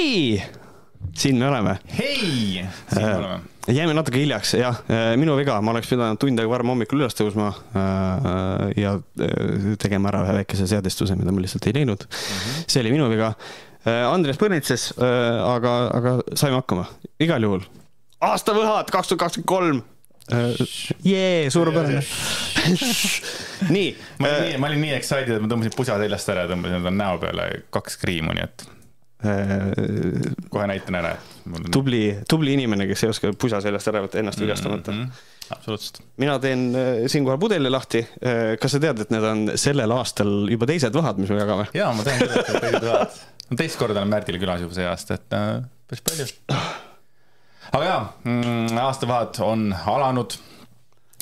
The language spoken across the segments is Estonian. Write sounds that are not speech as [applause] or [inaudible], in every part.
hei, siin me oleme. hei, siin me oleme. jäime natuke hiljaks, jah, minu viga, ma oleks pidanud tund aega varem hommikul üles tõusma ja tegema ära ühe väikese seadistuse, mida ma lihtsalt ei teinud mm. -hmm. see oli minu viga. Andres põnitses, aga, aga saime hakkama, igal juhul. aastavõhad kaks tuhat kakskümmend kolm jee, suurepärane. nii. ma olin nii, ma olin nii excited, et ma tõmbasin pusa seljast ära ja tõmbasin endale näo peale kaks kriimu, nii et kohe näitan ära. tubli, tubli inimene, kes ei oska pusa seljast ära võtta ennast vigastamata mm. -hmm absoluutselt. mina teen siinkohal pudeli lahti. kas sa tead, et need on sellel aastal juba teised võhad, mis me jagame? ja, ma tean küll, et need teised võhad. teist korda olen Märdil külas juba see aasta, et äh, päris palju. aga jaa mm,, aastavahed on alanud.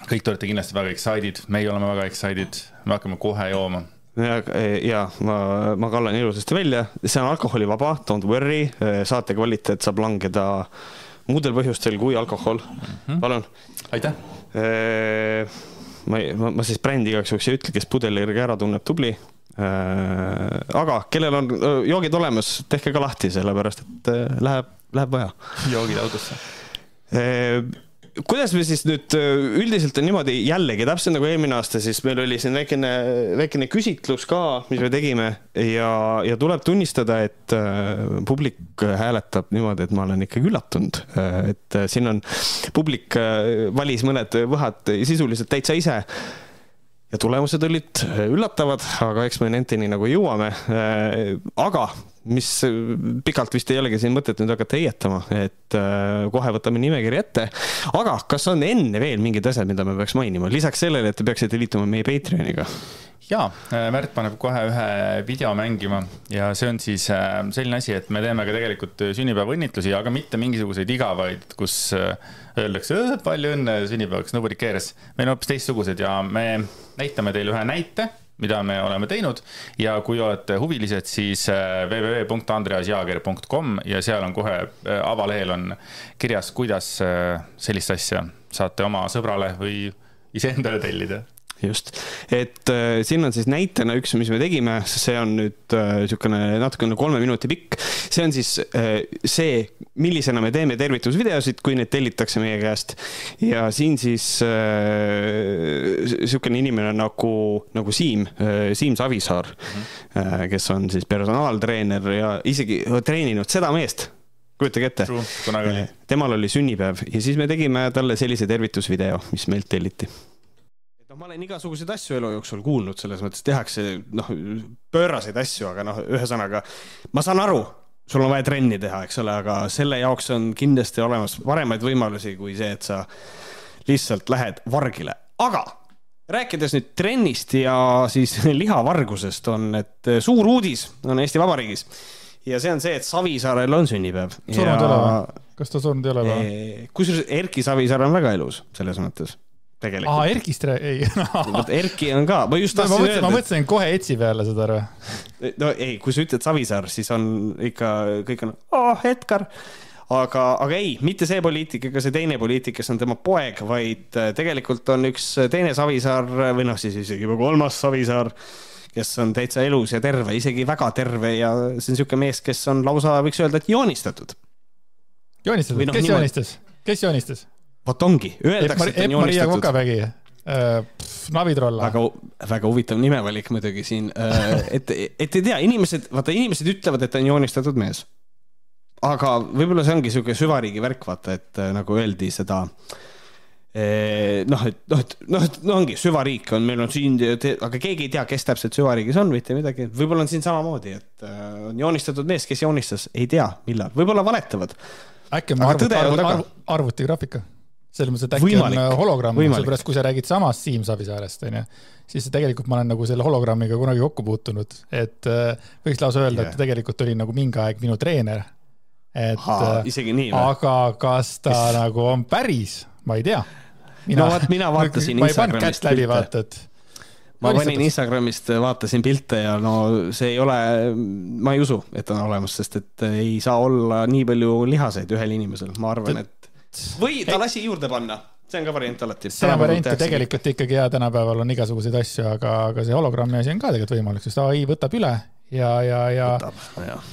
kõik te olete kindlasti väga excited, meie oleme väga excited, me hakkame kohe jooma ja, ja ma, ma kallan ilusasti välja, see on alkoholivaba, don't worry, saate kvaliteet saab langeda muudel põhjustel kui alkohol mm. -hmm. palun. aitäh. ma, ma, ma siis brändi igaks juhuks ei ütle, kes pudeli järgi ära tunneb, tubli. aga kellel on joogid olemas, tehke ka lahti, sellepärast et läheb, läheb vaja. joogid autosse kuidas me siis nüüd üldiselt on niimoodi jällegi täpselt nagu eelmine aasta, siis meil oli siin väikene, väikene küsitlus ka, mis me tegime ja, ja tuleb tunnistada, et äh, publik hääletab niimoodi, et ma olen ikkagi üllatunud, et siin on, publik valis mõned võhad sisuliselt täitsa ise ja tulemused olid üllatavad, aga eks me nendeni nagu jõuame. aga mis pikalt vist ei olegi siin mõtet nüüd hakata heietama, et äh, kohe võtame nimekirja ette. aga kas on enne veel mingid asjad, mida me peaks mainima, lisaks sellele, et te peaksite liituma meie Patreoniga? ja, äh, Märt paneb kohe ühe video mängima ja see on siis äh, selline asi, et me teeme ka tegelikult sünnipäevaõnnitlusi, aga mitte mingisuguseid igavaid, kus öeldakse palju õnne sünnipäevaks, nobody cares. meil on hoopis teistsugused ja me näitame teile ühe näite mida me oleme teinud ja kui olete huvilised, siis äh, www.andreasjaager.com ja seal on kohe äh, avalehel on kirjas, kuidas äh, sellist asja saate oma sõbrale või iseendale tellida just, et äh, siin on siis näitena üks, mis me tegime, see on nüüd niisugune äh, natukene kolme minuti pikk. see on siis äh, see, millisena me teeme tervitusvideosid, kui neid tellitakse meie käest. ja siin siis niisugune äh, inimene nagu, nagu Siim äh,, Siim Savisaar mm, -hmm. kes on siis personaaltreener ja isegi treeninud seda meest kujutage ette. temal oli sünnipäev ja siis me tegime talle sellise tervitusvideo, mis meilt telliti ma olen igasuguseid asju elu jooksul kuulnud, selles mõttes tehakse noh, pööraseid asju, aga noh, ühesõnaga ma saan aru, sul on vaja trenni teha, eks ole, aga selle jaoks on kindlasti olemas paremaid võimalusi kui see, et sa lihtsalt lähed vargile, aga rääkides nüüd trennist ja siis [laughs] lihavargusest on, et suur uudis on Eesti Vabariigis ja see on see, et Savisaarel on sünnipäev. surnud ei ole või? kas ta surnud ei ole või? kusjuures Erki Savisaar on väga elus selles mõttes tegelikult. aa, Erkist rää-, ei [laughs] vot Erki on ka, ma just tahtsin no, öelda. ma mõtlesin kohe Etsi peale, saad aru. no ei, kui sa ütled Savisaar, siis on ikka, kõik on, oh, Edgar. aga, aga ei, mitte see poliitik ega see teine poliitik, kes on tema poeg, vaid äh, tegelikult on üks teine Savisaar või noh, siis isegi juba kolmas Savisaar kes on täitsa elus ja terve, isegi väga terve ja see on niisugune mees, kes on lausa, võiks öelda, et joonistatud. joonistatud, no, kes niimoodi... joonistas, kes joonistas? Vot ongi, öeldakse, et on joonistatud. Äh,, Navitrolla. väga, väga huvitav nimevalik muidugi siin, äh, et, et ei tea, inimesed, vaata inimesed ütlevad, et ta on joonistatud mees. aga võib-olla see ongi sihuke süvariigi värk, vaata, et äh, nagu öeldi seda äh, noh, et noh, et noh, et no ongi süvariik on, meil on siin, aga keegi ei tea, kes täpselt süvariigis on, mitte midagi. võib-olla on siin samamoodi, et on joonistatud mees, kes joonistas, ei tea, millal, võib-olla valetavad. äkki on arvuti, arvutigraafika selles mõttes, et äkki võimalik, on hologramm, sellepärast kui sa räägid samast Siim Savisaarest, onju, siis tegelikult ma olen nagu selle hologrammiga kunagi kokku puutunud, et äh, võiks lausa öelda yeah., et tegelikult oli nagu mingi aeg minu treener. et Aha, äh, isegi nii või? aga kas ta Is... nagu on päris, ma ei tea. no vot, mina vaatasin kätt läbi, vaata, et ma panin Instagramist, vaatasin pilte ja no see ei ole, ma ei usu, et on olemas, sest et ei saa olla nii palju lihaseid ühel inimesel, ma arvan, et või ta lasi juurde panna see on ka variant alati. see on variant ja tegelikult ikkagi ja tänapäeval on igasuguseid asju, aga, aga see hologrammi asi on ka tegelikult võimalik, sest ai võtab üle ja, ja, ja. võtab, jah.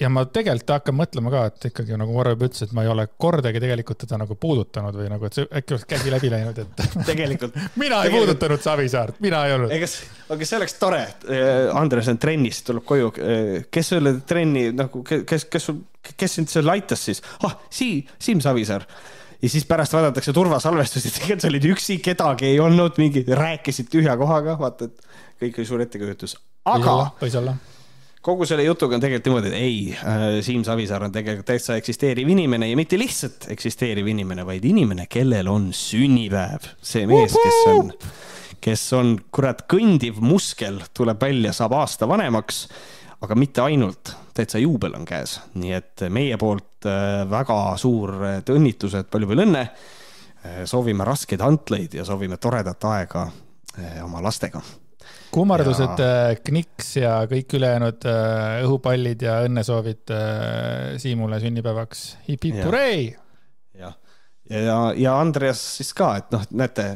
Ja ma tegelikult hakkan mõtlema ka, et ikkagi nagu Varro juba ütles, et ma ei ole kordagi tegelikult teda nagu puudutanud või nagu, et see äkki oleks käsi läbi läinud, et [laughs] tegelikult mina ei tegelikult... puudutanud Savisaart, mina ei olnud. ega, aga see oleks tore, äh, Andres on trennis, tuleb koju, äh, kes sulle trenni nagu, kes, kes kes sind seal aitas siis? ah, Siim, Siim Savisaar ja siis pärast vaadatakse turvasalvestusi, tegelikult sa olid üksi, kedagi ei olnud, mingi rääkisid tühja kohaga, vaata, et kõik oli suur ettekujutus. aga. võis olla kogu selle jutuga on tegelikult niimoodi, et ei äh,, Siim Savisaar on tegelikult täitsa eksisteeriv inimene ja mitte lihtsalt eksisteeriv inimene, vaid inimene, kellel on sünnipäev. see mees, kes on, kes on kurat kõndiv muskel, tuleb välja, saab aasta vanemaks, aga mitte ainult, täitsa juubel on käes, nii et meie poolt äh, väga suur õnnitlused, palju-palju õnne. Äh, soovime raskeid hantleid ja soovime toredat aega oma lastega kummardused ja... Äh, Kniks ja kõik ülejäänud äh, õhupallid ja õnnesoovid äh, Siimule sünnipäevaks hip,. hip-hip hurrei! jah, ja, ja, ja Andreas siis ka, et noh, näete,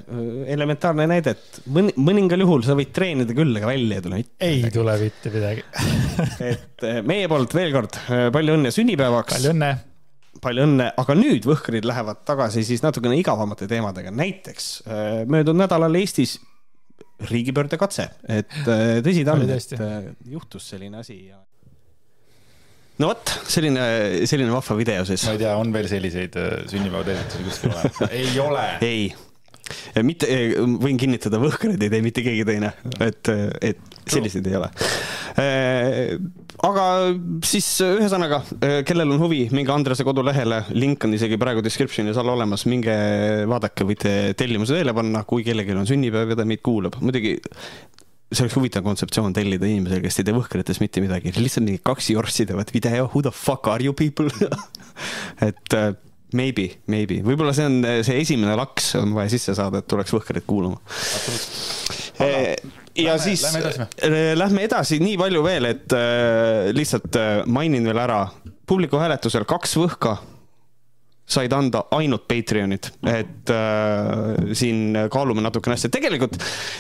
elementaarne näide, et mõni, mõningal juhul sa võid treenida küll, aga välja ei tule mitte. ei midagi. tule mitte midagi [laughs] et meie poolt veel kord palju õnne sünnipäevaks. palju õnne palju õnne, aga nüüd Võhkrid lähevad tagasi siis natukene igavamate teemadega, näiteks möödunud nädalal Eestis riigipöördekatse, et äh, tõsi ta on, et äh, juhtus selline asi ja. no vot, selline, selline vahva video siis. ma ei tea, on veel selliseid äh, sünnipäevatervitusi kuskil olemas? [laughs] ei ole. ei mitte, võin kinnitada, Võhkreid ei tee mitte keegi teine, et, et selliseid ei ole. aga siis ühesõnaga, kellel on huvi, minge Andrese kodulehele, link on isegi praegu description'is all olemas, minge vaadake, võite tellimuse teele panna, kui kellelgi on sünnipäev ja ta meid kuulab, muidugi see oleks huvitav kontseptsioon tellida inimesele, kes ei tee Võhkrites mitte midagi, lihtsalt mingi kaks jorssi teevad video, who the fuck are you people? [laughs] Et Maybe, maybe, võib-olla see on see esimene laks on vaja sisse saada, et tuleks Võhkrit kuulama. Eh, ja lähme, siis lähme edasi, eh, lähme edasi, nii palju veel, et äh, lihtsalt mainin veel ära, publiku hääletusel kaks võhka said anda ainult Patreonid, et äh, siin kaalume natukene asja, tegelikult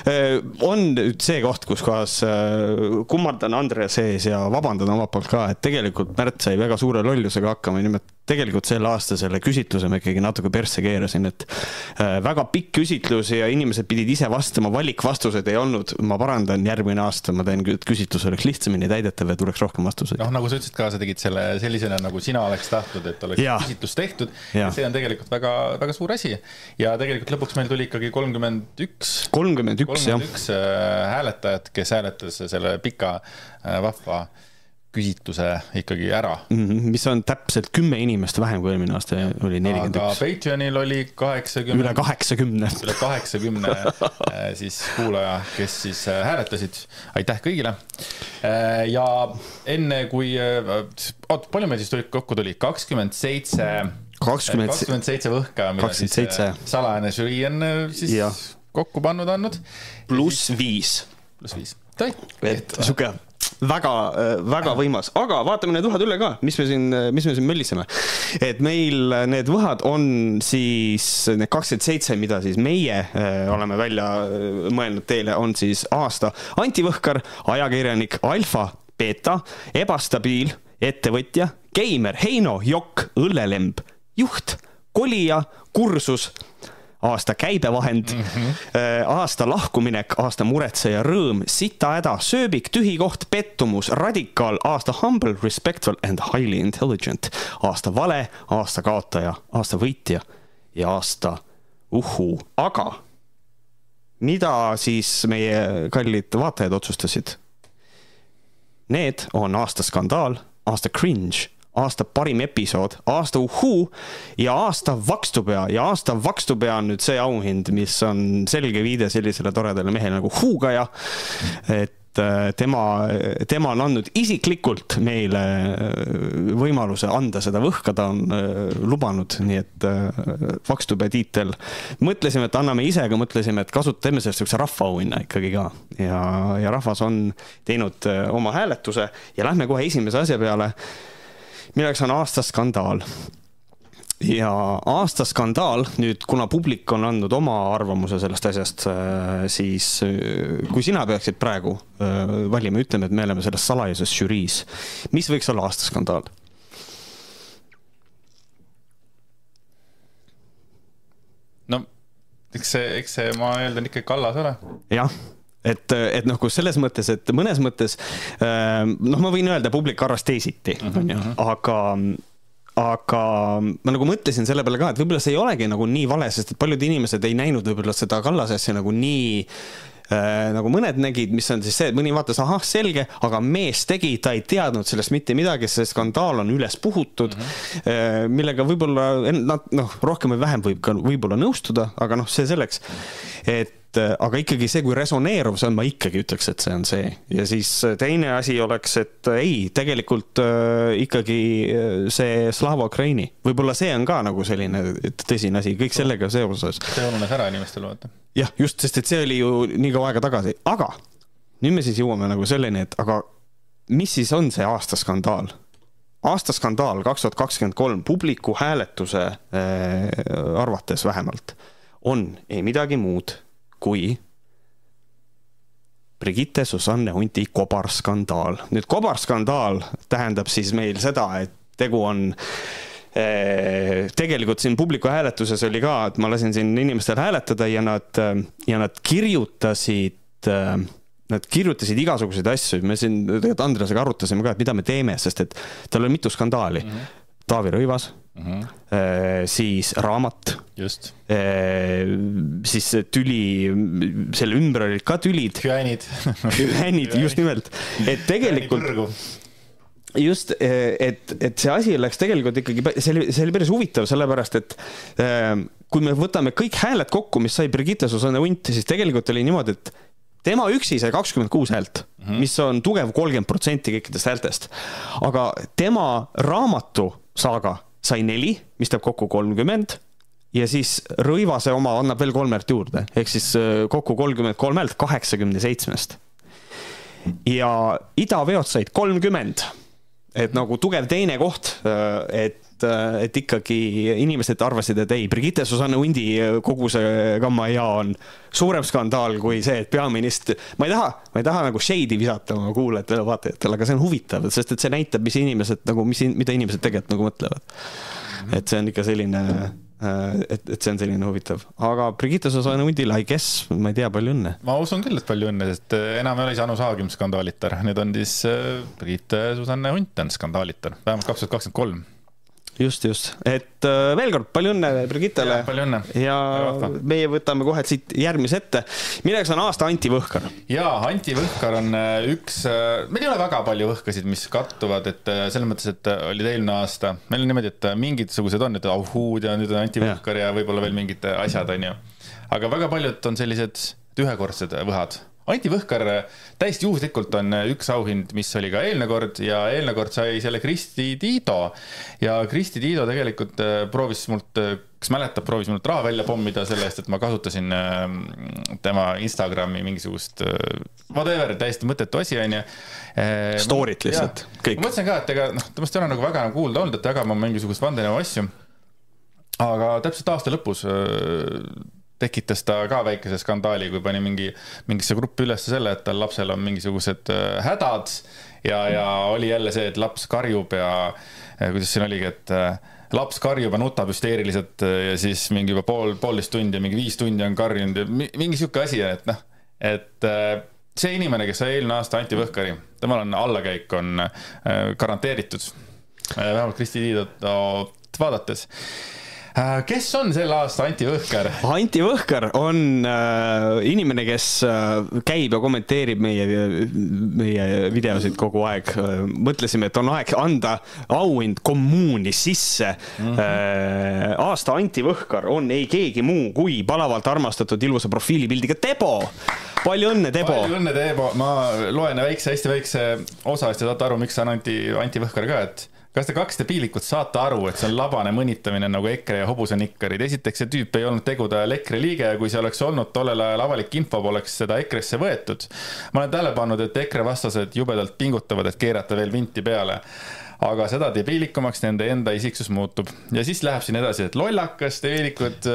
äh, on nüüd see koht, kus kohas äh, kummardan Andre sees ja vabandan omalt poolt ka, et tegelikult Märt sai väga suure lollusega hakkama, nimelt tegelikult sel aastal selle küsitluse ma ikkagi natuke persse keerasin, et äh, väga pikk küsitlus ja inimesed pidid ise vastama, valikvastused ei olnud, ma parandan, järgmine aasta ma teen, et küsitlus oleks lihtsamini täidetav ja tuleks rohkem vastuseid. noh, nagu sa ütlesid ka, sa tegid selle sellisena, nagu sina oleks tahtnud, et oleks ja. küsitlus tehtud ja see on tegelikult väga, väga suur asi. ja tegelikult lõpuks meil tuli ikkagi kolmkümmend üks. kolmkümmend üks, jah. äh, hääletajat, kes hääletas selle pika äh, vahva küsitluse ikkagi ära mm. -hmm, mis on täpselt kümme inimest vähem kui eelmine aasta oli nelikümmend üks. aga Patreonil oli kaheksakümmend. üle kaheksakümne. üle kaheksakümne [laughs] äh, siis kuulaja, kes siis hääletasid. aitäh kõigile. ja enne kui, oot, palju meil siis tuli, kokku tuli? kakskümmend seitse kakskümmend seitse võhka, mida siis äh, salajane žürii on äh, siis ja. kokku pannud andnud. pluss viis. pluss viis. et sihuke väga, äh, väga võimas, aga vaatame need võhad üle ka, mis me siin, mis me siin mölliseme. et meil need võhad on siis need kakskümmend seitse, mida siis meie oleme välja mõelnud teile, on siis aasta antivõhkar, ajakirjanik, alfa, beeta, ebastabiil, ettevõtja, geimer, Heino, jokk, õllelemb juht, kolija, kursus, aasta käibevahend mm, -hmm. aasta lahkuminek, aasta muretseja, rõõm, sitahäda, sööbik, tühi koht, pettumus, radikaal, aasta humble, respectful and highly intelligent, aasta vale, aasta kaotaja, aasta võitja ja aasta uhuu, aga mida siis meie kallid vaatajad otsustasid? Need on aasta skandaal, aasta cringe aasta parim episood, aasta uhuu ja aasta vakstupea. Ja aasta vakstupea on nüüd see auhind, mis on selge viide sellisele toredale mehele nagu Huugaja. et äh, tema, tema on andnud isiklikult meile äh, võimaluse anda seda võhka, ta on äh, lubanud, nii et vakstupea tiitel. mõtlesime, et anname ise, aga mõtlesime, et kasutame sellest siukse rahvaauhinna ikkagi ka. Ja, ja rahvas on teinud oma hääletuse. Ja lähme kohe esimese asja peale milleks on aasta skandaal. ja aasta skandaal, nüüd kuna publik on andnud oma arvamuse sellest asjast, äh, siis äh, kui sina peaksid praegu äh, valima, ütleme, et me oleme selles salajases žüriis, mis võiks olla aasta skandaal? no eks see, eks see, ma eeldan ikkagi Kallas ole. jah et, et kus selles mõttes, et mõnes mõttes noh, ma võin öelda, publik arvas teisiti, mhm, onju, mhm. aga aga ma nagu mõtlesin selle peale ka, et võib-olla see ei olegi nagu nii vale, sest et paljud inimesed ei näinud võib-olla seda Kallase asja nagu nii äh, nagu mõned nägid, mis on siis see, et mõni vaatas, ahah, selge, aga mees tegi, ta ei teadnud sellest mitte midagi, see skandaal on üles puhutud mm, -hmm. millega võib-olla nad noh, rohkem või vähem võib ka võib-olla nõustuda, aga noh, see selleks. et et äh, aga ikkagi see, kui resoneeruv see on, ma ikkagi ütleks, et see on see. ja siis äh, teine asi oleks, et äh, ei, tegelikult äh, ikkagi see Slava Ukraini, võib-olla see on ka nagu selline tõsine asi, kõik sellega seoses. see ununes ära inimestel vaata. jah, just, sest et see oli ju nii kaua aega tagasi, aga nüüd me siis jõuame nagu selleni, et aga mis siis on see aasta skandaal? aasta skandaal kaks tuhat kakskümmend kolm publiku hääletuse äh, arvates vähemalt on ei midagi muud kui Brigitte Susanne Hunti kobarskandaal. nüüd kobarskandaal tähendab siis meil seda, et tegu on eh, tegelikult siin publiku hääletuses oli ka, et ma lasin siin inimestel hääletada ja nad, ja nad kirjutasid, nad kirjutasid igasuguseid asju, me siin tegelikult Andresega arutasime ka, et mida me teeme, sest et tal oli mitu skandaali mm. -hmm. Taavi Rõivas mm, -hmm. siis raamat. just. siis tüli, selle ümber olid ka tülid. hüäänid hüäänid, just nimelt, et tegelikult just, et, et see asi läks tegelikult ikkagi, see oli, see oli päris huvitav, sellepärast et kui me võtame kõik hääled kokku, mis sai Brigitte Susanne Unt, siis tegelikult oli niimoodi, et tema üksi sai kakskümmend kuus häält mm, -hmm. mis on tugev kolmkümmend protsenti kõikidest häältest. aga tema raamatu saaga sai neli, mis teeb kokku kolmkümmend. Ja siis Rõivase oma annab veel kolmelt juurde, ehk siis äh, kokku kolmkümmend kolm häält kaheksakümne seitsmest. ja idaveod said kolmkümmend, et nagu tugev teine koht, äh, et äh, et ikkagi inimesed arvasid, et ei, Brigitte Susanne Hundi kogu see gamma ja on suurem skandaal kui see, et peaminister, ma ei taha, ma ei taha nagu shade'i visata oma kuulajatele, vaatajatele, aga see on huvitav, sest et see näitab, mis inimesed nagu, mis, mida inimesed tegelikult nagu mõtlevad. Et see on ikka selline, äh, et, et see on selline huvitav, aga Brigitte Susanne Hundile, I guess, ma ei tea, palju õnne. ma usun küll, et palju õnne, sest äh, enam ei ole Anu Saagim skandaalitar, nüüd on siis Brigitte Susanne Hunt on skandaalitar, vähemalt kaks tuhat kakskümmend kolm just, just, et äh, veel kord palju õnne Brigittele. palju õnne. ja meie võtame kohe siit järgmise ette. milleks on aasta Anti Võhkar? ja Anti Võhkar on äh, üks, äh, meil ei ole väga palju võhkasid, mis kattuvad, et selles mõttes, et olid eelmine aasta, meil on niimoodi, et mingisugused on, et auhuud ja nüüd on Anti Võhkar ja, ja võib-olla veel mingid asjad, onju. aga väga paljud on sellised ühekordsed võhad Anti Võhkar täiesti juhuslikult on üks auhind, mis oli ka eelmine kord ja eelmine kord sai selle Kristi Tiido. ja Kristi Tiido tegelikult äh, proovis mult, äh, kas mäletab, proovis mult raha välja pommida selle eest, et ma kasutasin äh, tema Instagrami mingisugust whatever, täiesti mõttetu asi, onju. Story't lihtsalt, kõik. ma mõtlesin ka, et ega noh, temast ei ole nagu väga nagu kuulda olnud, et jagama mingisugust vandenõu asju. aga täpselt aasta lõpus tekitas ta ka väikese skandaali, kui pani mingi, mingisse gruppi üles selle, et tal lapsel on mingisugused äh, hädad ja, ja oli jälle see, et laps karjub ja kuidas siin oligi, et äh, laps karjub ja nutab hüsteeriliselt äh, ja siis mingi juba pool, poolteist tundi ja mingi viis tundi on karjunud ja mingi sihuke asi, et noh, et see inimene, kes sai eelmine aasta Anti Võhkari, temal on allakäik on garanteeritud. vähemalt Kristi Tiidot vaadates Äh, kes on sel aasta Anti Võhkar? Anti Võhkar on äh, inimene, kes äh, käib ja kommenteerib meie, meie videosid kogu aeg. mõtlesime, et on aeg anda auhind kommuuni sisse mm. -hmm. Äh, aasta Anti Võhkar on ei keegi muu kui palavalt armastatud ilusa profiilipildiga Tebo. palju õnne, Tebo! palju õnne, Tebo! ma loen väikse, hästi väikse osa, siis te saate aru, miks on Anti, Anti Võhkar ka, et kas te kaks debiilikut saate aru, et see on labane mõnitamine nagu EKRE ja hobusenikkarid? esiteks, see tüüp ei olnud tegude ajal EKRE liige ja kui see oleks olnud tollel ajal avalik info, poleks seda EKRE-sse võetud. ma olen tähele pannud, et EKRE vastased jubedalt pingutavad, et keerata veel vinti peale aga seda debiilikumaks nende enda isiksus muutub. ja siis läheb siin edasi, et lollakas, debiilikud,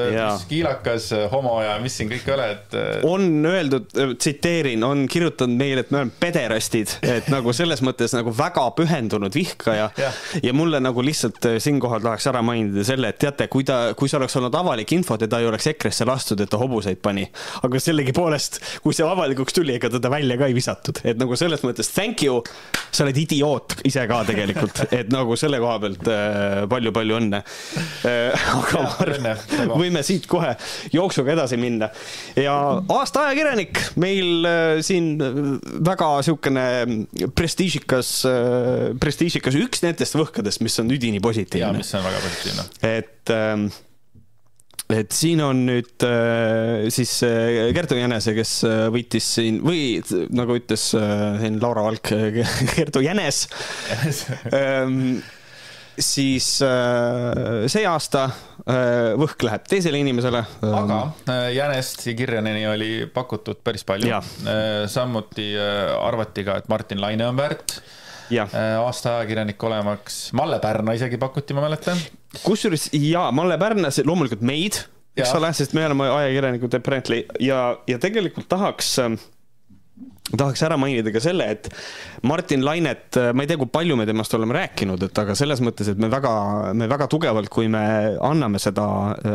kiilakas, homo ja mis siin kõik ei ole, et. on öeldud, tsiteerin, on kirjutanud meile, et me oleme pederastid, et nagu selles mõttes nagu väga pühendunud vihkaja ja. ja mulle nagu lihtsalt siinkohal tahaks ära mainida selle, et teate, kui ta, kui see oleks olnud avalik info, teda ei oleks EKRE-sse lastud, et ta hobuseid pani. aga sellegipoolest, kui see avalikuks tuli, ega teda välja ka ei visatud, et nagu selles mõttes thank you, sa oled idioot ise ka tegelikult, et nagu selle koha pealt palju-palju äh, õnne äh,. [laughs] aga ma arvan, võime siit kohe jooksuga edasi minna ja aasta ajakirjanik meil äh, siin väga niisugune prestiižikas prestiižikas, üks nendest võhkadest, mis on üdini positiivne. jaa, mis on väga positiivne. et äh, et siin on nüüd äh, siis äh, Kertu Jänese, kes äh, võitis siin või nagu ütles siin Laura Valk, [laughs] Kertu Jänes ähm, siis see aasta võhk läheb teisele inimesele. aga Jänest ja Kirjaneni oli pakutud päris palju. samuti arvati ka, et Martin Laine on väärt aasta ajakirjanik olemaks. Malle Pärna isegi pakuti, ma mäletan. Kusjuures jaa, Malle Pärnas loomulikult meid, eks ole, sest me oleme ajakirjanikud apparently. Ja, ja tegelikult tahaks äh, tahaks ära mainida ka selle, et Martin Lainet, ma ei tea, kui palju me temast oleme rääkinud, et aga selles mõttes, et me väga, me väga tugevalt, kui me anname seda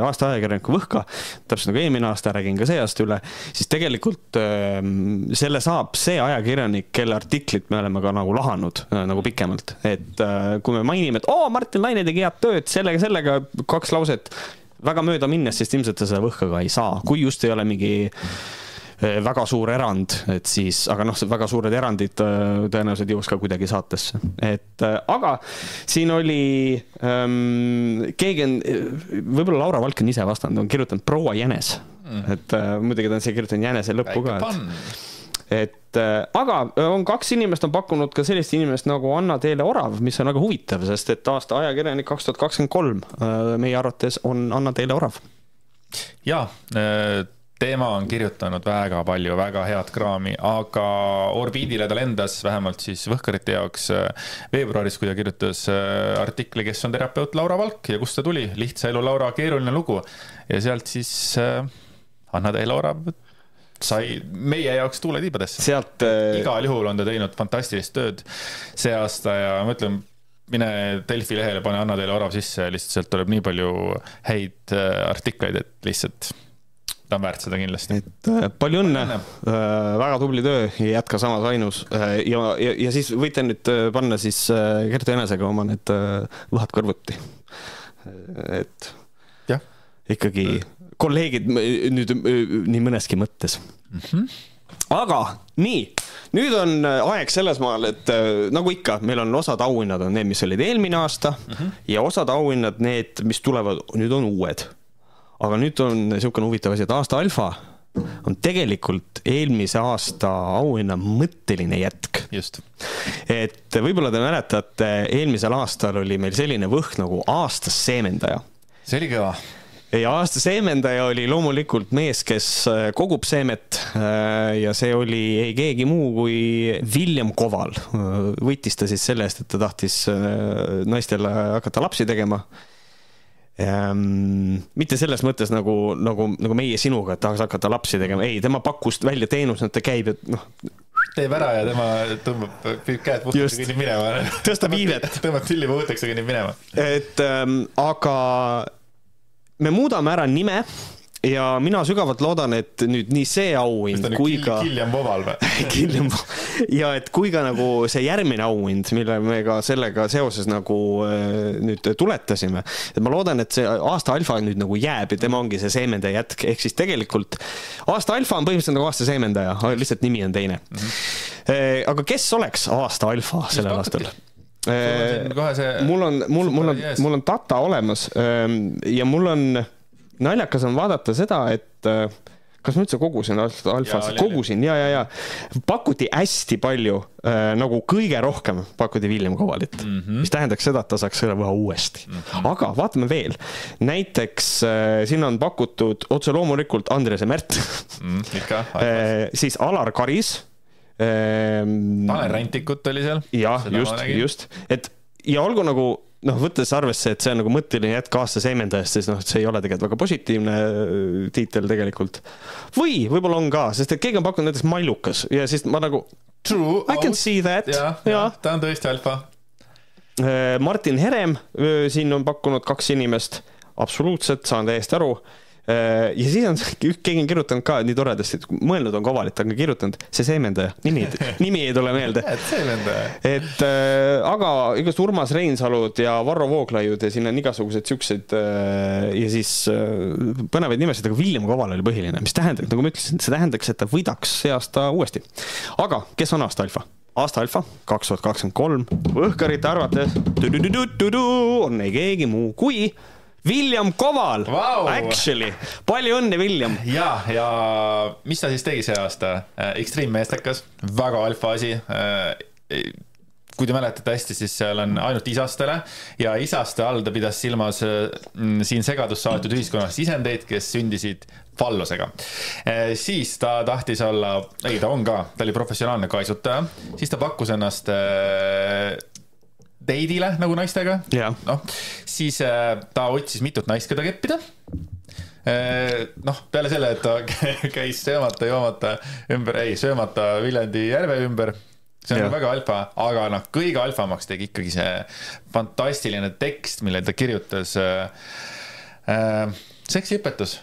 aasta ajakirjaniku võhka, täpselt nagu eelmine aasta, räägin ka see aasta üle, siis tegelikult ähm, selle saab see ajakirjanik, kelle artiklit me oleme ka nagu lahanud äh, nagu pikemalt, et äh, kui me mainime, et oo, Martin Laine tegi head tööd sellega, sellega, kaks lauset väga mööda minnes, siis ilmselt ta seda võhka ka ei saa, kui just ei ole mingi Eh, väga suur erand, et siis, aga noh, väga suured erandid eh, tõenäoliselt jõuaks ka kuidagi saatesse, et eh, aga siin oli ähm, keegi on, võib-olla Laura Valk on ise vastanud, on kirjutanud proua Jänes mm., et äh, muidugi ta on siia kirjutanud Jänese lõppu ka, et et äh, aga on kaks inimest on pakkunud ka sellist inimest nagu Anna Teele Orav, mis on väga huvitav, sest et aasta ajakirjanik kaks tuhat kakskümmend kolm meie arvates on Anna Teele Orav. ja äh tema on kirjutanud väga palju väga head kraami, aga orbiidile ta lendas vähemalt siis Võhkarite jaoks äh, veebruaris, kui ta kirjutas äh, artikli, kes on terapeut Laura Valk ja kust ta tuli, lihtsa elu Laura keeruline lugu. ja sealt siis äh, Anna-Tee Laura sai meie jaoks tuule tiibadesse. sealt igal juhul on ta teinud fantastilist tööd see aasta ja ma ütlen, mine Delfi lehele, pane Anna-Teele Orav sisse ja lihtsalt sealt tuleb nii palju häid artikleid, et lihtsalt ta on väärt seda kindlasti. et äh, palju õnne, äh, väga tubli töö ja jätka samas ainus äh, ja, ja, ja siis võite nüüd panna siis Kertu Jänesega oma need võhad kõrvuti. et ja. ikkagi kolleegid nüüd nii mõneski mõttes mm. -hmm. aga nii, nüüd on aeg selles maal, et nagu ikka, meil on osad auhinnad on need, mis olid eelmine aasta mm -hmm. ja osad auhinnad, need, mis tulevad, nüüd on uued aga nüüd on niisugune huvitav asi, et aasta alfa on tegelikult eelmise aasta auhinna mõtteline jätk. just. et võib-olla te mäletate, eelmisel aastal oli meil selline võhk nagu aastas seemendaja. see oli kõva ja aasta seemendaja oli loomulikult mees, kes äh, kogub seemet äh, ja see oli ei keegi muu kui William Koval. Äh, võitis ta siis selle eest, et ta tahtis naistele hakata lapsi tegema Ähm, mitte selles mõttes nagu, nagu, nagu meie sinuga, et tahaks hakata lapsi tegema, ei, tema pakkus välja teenuse, et ta käib, et noh. teeb ära ja tema tõmbab, püüab käed puhtaks ja kõnnib minema. tõstab iivet. tõmbab tilli puhtaks ja kõnnib minema. et ähm, aga me muudame ära nime ja mina sügavalt loodan, et nüüd nii see auhind kui ka. Killian Voval või [laughs] Killian ja et kui ka nagu see järgmine auhind, mille me ka sellega seoses nagu äh, nüüd tuletasime, et ma loodan, et see aasta alfa nüüd nagu jääb ja tema ongi see seemendaja jätk, ehk siis tegelikult aasta alfa on põhimõtteliselt nagu aasta seemendaja, lihtsalt nimi on teine mm. -hmm. aga kes oleks aasta alfa sellel aastal? See... mul on, mul, mul on, mul on data olemas ähm, ja mul on naljakas on vaadata seda, et äh, kas ma üldse kogusin alfas, kogusin ja, ja, ja pakuti hästi palju äh,, nagu kõige rohkem pakuti William Kovalit mm, -hmm. mis tähendaks seda, et ta saaks selle võha uuesti mm. -hmm. aga vaatame veel, näiteks äh, siin on pakutud otse loomulikult Andres Emert mm, ikka [laughs] äh, siis Alar Karis ähm,. Tanel Rantikut oli seal. jah, just, just, et ja olgu nagu noh, võttes arvesse, et see on nagu mõtteline jätk aasta seemendajast, siis noh, see ei ole tegelikult väga positiivne äh, tiitel tegelikult. või võib-olla on ka, sest et keegi on pakkunud näiteks Mallukas ja siis ma nagu. True. I can see that. jah ja. ja., ta on tõesti alfa. Äh, Martin Herem äh, siin on pakkunud kaks inimest, absoluutselt, saan täiesti aru ja siis on, [laughs] keegi on kirjutanud ka nii toredasti, et mõelnud on kavalilt, aga kirjutanud see seemendaja, nimi, [laughs] nimi ei tule meelde. et äh, aga igast Urmas Reinsalud ja Varro Vooglaiud ja siin on igasugused siuksed äh, ja siis äh, põnevaid nimesid, aga William Kaval oli põhiline, mis tähendab, nagu ma ütlesin, see tähendaks, et ta võidaks see aasta uuesti. aga kes on aasta alfa? aasta alfa kaks tuhat kakskümmend kolm, õhkarite arvates on ei keegi muu kui William Koval wow., actually, palju õnne, William. ja, ja mis ta siis tegi see aasta? Äh, Extreme meestekas, väga alfa asi äh, kui te mäletate hästi, siis seal on ainult isastele ja isaste all ta pidas silmas mm, siin segadust saadetud ühiskonnas sisendeid, kes sündisid fallusega. Äh, siis ta tahtis olla, ei ta on ka, ta oli professionaalne kaisutaja, siis ta pakkus ennast date'ile nagu naistega noh, siis äh, ta otsis mitut naist, keda keppida äh, noh, peale selle, et ta [laughs] käis söömata, joomata ümber, ei, söömata Viljandi järve ümber. see on ja. väga alfa, aga noh, kõige alfamaks tegi ikkagi see fantastiline tekst, mille ta kirjutas äh,. Äh, seksiõpetus.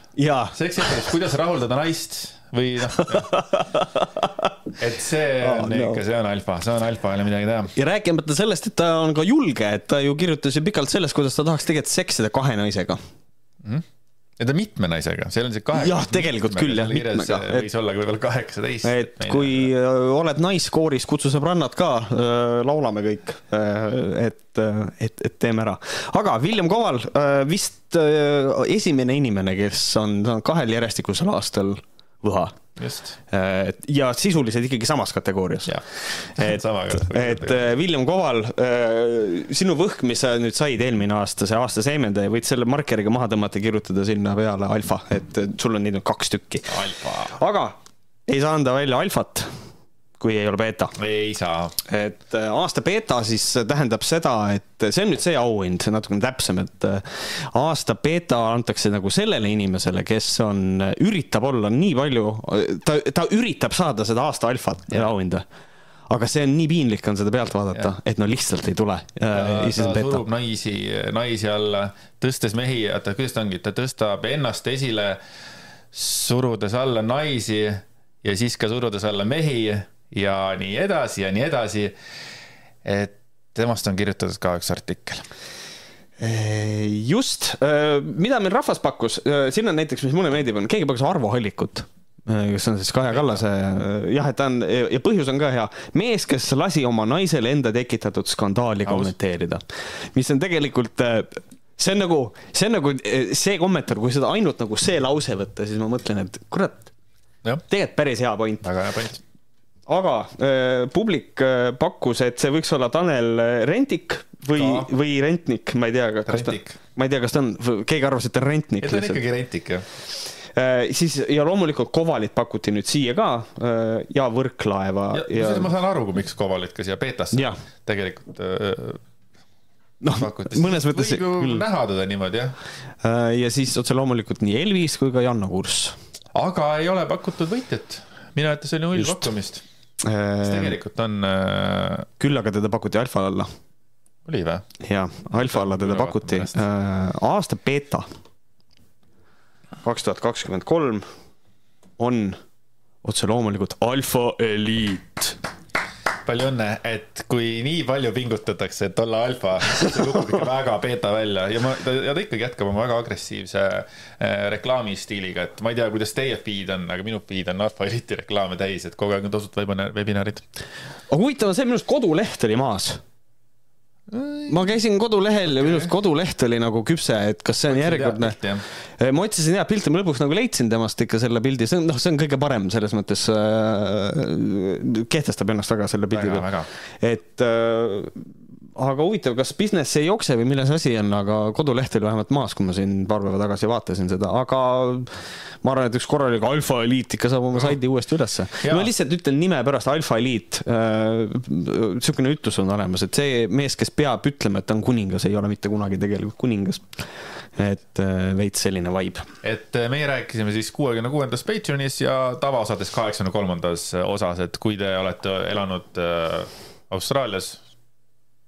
seksiõpetus, kuidas rahuldada naist või noh et see on oh, no. ikka, see on alfa, see on alfa, ei ole midagi teha. ja rääkimata sellest, et ta on ka julge, et ta ju kirjutas ju pikalt sellest, kuidas ta tahaks tegelikult seksida kahe naisega mm. ja ta mitme naisega, seal on see kaheksa. jah, tegelikult küll jah, mitmega. võis olla ka võib-olla kaheksateist. et kui äh, oled naiskooris, kutsu sõbrannad ka, äh, laulame kõik. Äh, et, et, et teeme ära. aga William Koval vist esimene inimene, kes on kahel järjestikusel aastal võha. Äh, ja sisuliselt ikkagi samas kategoorias. [laughs] et, et äh, William Koval, äh, sinu võhk, mis sa nüüd said eelmine aasta, see aasta seemendaja, võid selle markeriga maha tõmmata, kirjutada sinna peale alfa, et sul on neid nüüd kaks tükki. aga ei saa anda välja alfat kui ei ole beeta. ei saa. et äh, aasta beeta siis tähendab seda, et see on nüüd see auhind, natukene täpsem, et äh, aasta beeta antakse nagu sellele inimesele, kes on, üritab olla nii palju, ta, ta üritab saada seda aasta alfat ja auhinda aga see on nii piinlik on seda pealt vaadata, et no lihtsalt ei tule. ta surub naisi, naisi alla, tõstes mehi, oota, kuidas ta ongi, ta tõstab ennast esile, surudes alla naisi ja siis ka surudes alla mehi ja nii edasi ja nii edasi. et temast on kirjutatud ka üks artikkel. Just, mida meil rahvas pakkus, siin on näiteks, mis mulle meeldib, on keegi pakkus Arvo Hallikut kes on siis Kaja Kallase, jah, et ta on ja põhjus on ka hea, mees, kes lasi oma naisele enda tekitatud skandaali kommenteerida, mis on tegelikult see on nagu, see on nagu see kommentaar, kui seda ainult nagu see lause võtta, siis ma mõtlen, et kurat, tegelikult päris hea point. väga hea point aga äh, publik äh, pakkus, et see võiks olla Tanel äh, Rentik või, või Rentnik, ma ei tea, kas ta, ma ei tea, kas ta on, keegi arvas, et ta on Rentnik. ta on ikkagi Rentik, jah äh,. siis ja loomulikult Kovalit pakuti nüüd siia ka äh, ja Võrklaeva. ja, ja... ma saan aru, miks Kovalit ka siia peetasse tegelikult äh, noh, mõnes mõttes. võib ju küll. näha teda niimoodi, jah. Ja siis otse loomulikult nii Elvis kui ka Janno Kurss. aga ei ole pakutud võitjat. arvates oli null pakkumist mis äh, tegelikult on. Äh, küll aga teda pakuti alfa alla. oli või? jaa, alfa alla teda pakuti. Äh, aasta beeta kaks tuhat kakskümmend kolm on otse loomulikult Alfa Elite palju õnne, et kui nii palju pingutatakse, et olla alfa, siis see kukub ikka väga beeta välja ja ma, ja ta ikkagi jätkab oma väga agressiivse äh, reklaamistiiliga, et ma ei tea, kuidas teie feed on, aga minu feed on Alfa Elite'i reklaame täis, et kogu aeg on tasuta webinarid. huvitav on see, minu arust koduleht oli maas ma käisin kodulehel ja minu arust koduleht oli nagu küpse, et kas see on järjekordne. ma otsisin head pilti, ma lõpuks nagu leidsin temast ikka selle pildi, see on, noh, see on kõige parem selles mõttes äh,. kehtestab ennast väga selle pildi peal. et äh, aga huvitav, kas business ei jookse või milles asi on, aga koduleht oli vähemalt maas, kui ma siin paar päeva tagasi vaatasin seda, aga ma arvan, et üks korralik Alfa Elite ikka saab oma saidi uuesti ülesse. ma lihtsalt ütlen nime pärast, Alfa Elite äh,. niisugune ütlus on olemas, et see mees, kes peab ütlema, et ta on kuningas, ei ole mitte kunagi tegelikult kuningas. et äh, veits selline vibe. et äh, meie rääkisime siis kuuekümne kuuendas Patreonis ja tavaosades kaheksakümne kolmandas osas, et kui te olete elanud äh, Austraalias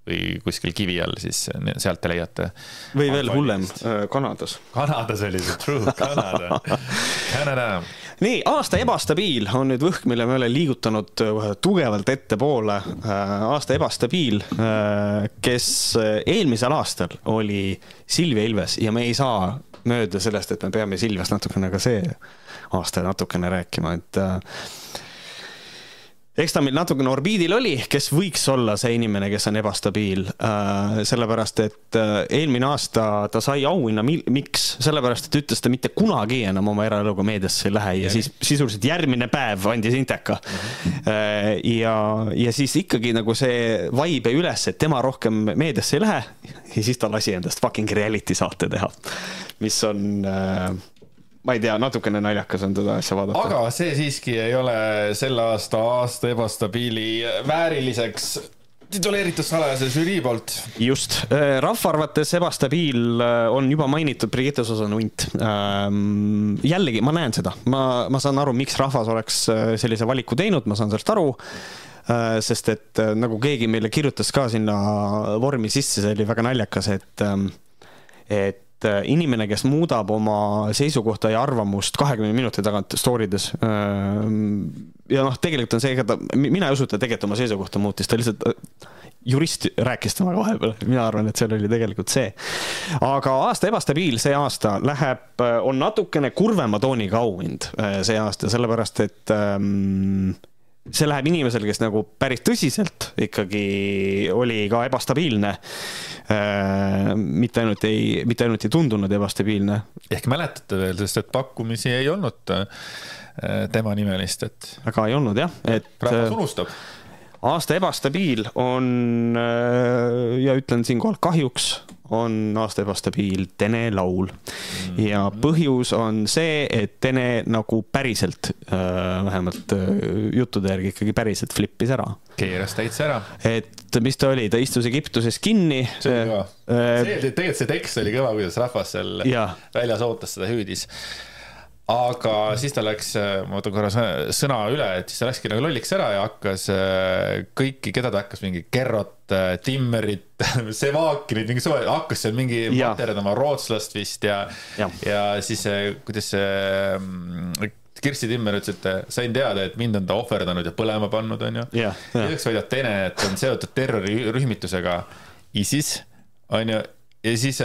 või kuskil kivi all, siis sealt te leiate. või veel hullem, äh, Kanadas. Kanadas oli see, true, Kanada [laughs] Canada. nii, aasta ebastabiil on nüüd võhk, mille me oleme liigutanud äh, tugevalt ettepoole. Äh, aasta ebastabiil, kes eelmisel aastal oli Silvia Ilves ja me ei saa mööda sellest, et me peame Silviast natukene ka see aasta natukene rääkima, et eks ta meil natukene orbiidil oli, kes võiks olla see inimene, kes on ebastabiil äh,. sellepärast, et äh, eelmine aasta ta sai auhinna, miks? sellepärast, et ütles, ta mitte kunagi enam oma eraeluga meediasse ei lähe ja siis sisuliselt järgmine päev andis inteka äh,. ja, ja siis ikkagi nagu see vibe jäi üles, et tema rohkem meediasse ei lähe ja siis ta lasi endast fucking reality saate teha, mis on äh, ma ei tea, natukene naljakas on seda asja vaadata. aga see siiski ei ole selle aasta aasta ebastabiili vääriliseks tituleeritud salajase žürii poolt. just, äh, rahva arvates ebastabiil äh, on juba mainitud Brigitte Susan-Unt. Ähm, jällegi, ma näen seda, ma, ma saan aru, miks rahvas oleks äh, sellise valiku teinud, ma saan sellest aru sest et nagu keegi meile kirjutas ka sinna vormi sisse, see oli väga naljakas, et, ähm, et Äh, inimene, kes muudab oma seisukohta ja arvamust kahekümne minuti tagant story des. Äh, ja noh, tegelikult on see, ega ta, mina ei usu, et ta tegelikult oma seisukohta muutis, ta lihtsalt äh, jurist rääkis temaga vahepeal, mina arvan, et seal oli tegelikult see. aga aasta ebastabiil see aasta läheb, on natukene kurvema tooniga auhind see aasta, sellepärast et ähm, see läheb inimesele, kes nagu päris tõsiselt ikkagi oli ka ebastabiilne. Mitte ainult ei, mitte ainult ei tundunud ebastabiilne. ehk mäletate veel, sest et pakkumisi ei olnud äh, tema nimelist, et. väga ei olnud jah, et. rahvas äh, unustab aasta ebastabiil on äh, ja ütlen siinkohal kahjuks on aasta ebastabiil Tene laul. Ja põhjus on see, et Tene nagu päriselt, äh, vähemalt äh, juttude järgi ikkagi päriselt flippis ära. keeras täitsa ära. et mis ta oli, ta istus Egiptuses kinni. see oli kõva äh,. see, tegelikult see tekst oli kõva, kuidas rahvas seal ja. väljas ootas seda hüüdis aga siis ta läks, ma võtan korra sõna üle, et siis ta läkski nagu lolliks ära ja hakkas äh, kõiki, keda ta hakkas mingi Gerrot, äh, Timmerit, [laughs] Sevakinit, mingi suve, hakkas seal mingi materdama rootslast vist ja, ja., ja siis äh, kuidas see mm, Kirsti Timmer ütles, et sain teada, et mind on ta ohverdanud ja põlema pannud, onju. ja siis väidab teine, et on seotud terrorirühmitusega ISIS, onju, ja siis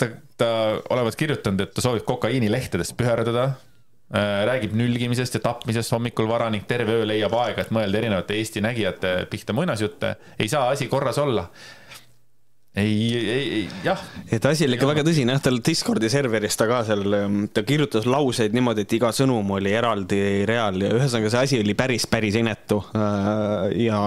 ta ta olevat kirjutanud, et ta soovib kokaiini lehtedest püherdada äh, räägib nülgimisest ja tapmisest hommikul vara ning terve öö leiab aega, et mõelda erinevate Eesti nägijate pihta muinasjutte. ei saa asi korras olla. ei, ei, ei, jah. et asi oli ikka väga tõsine jah, tal Discordi serveris ta ka seal, ähm, ta kirjutas lauseid niimoodi, et iga sõnum oli eraldi real ja ühesõnaga see asi oli päris, päris inetu. Äh, ja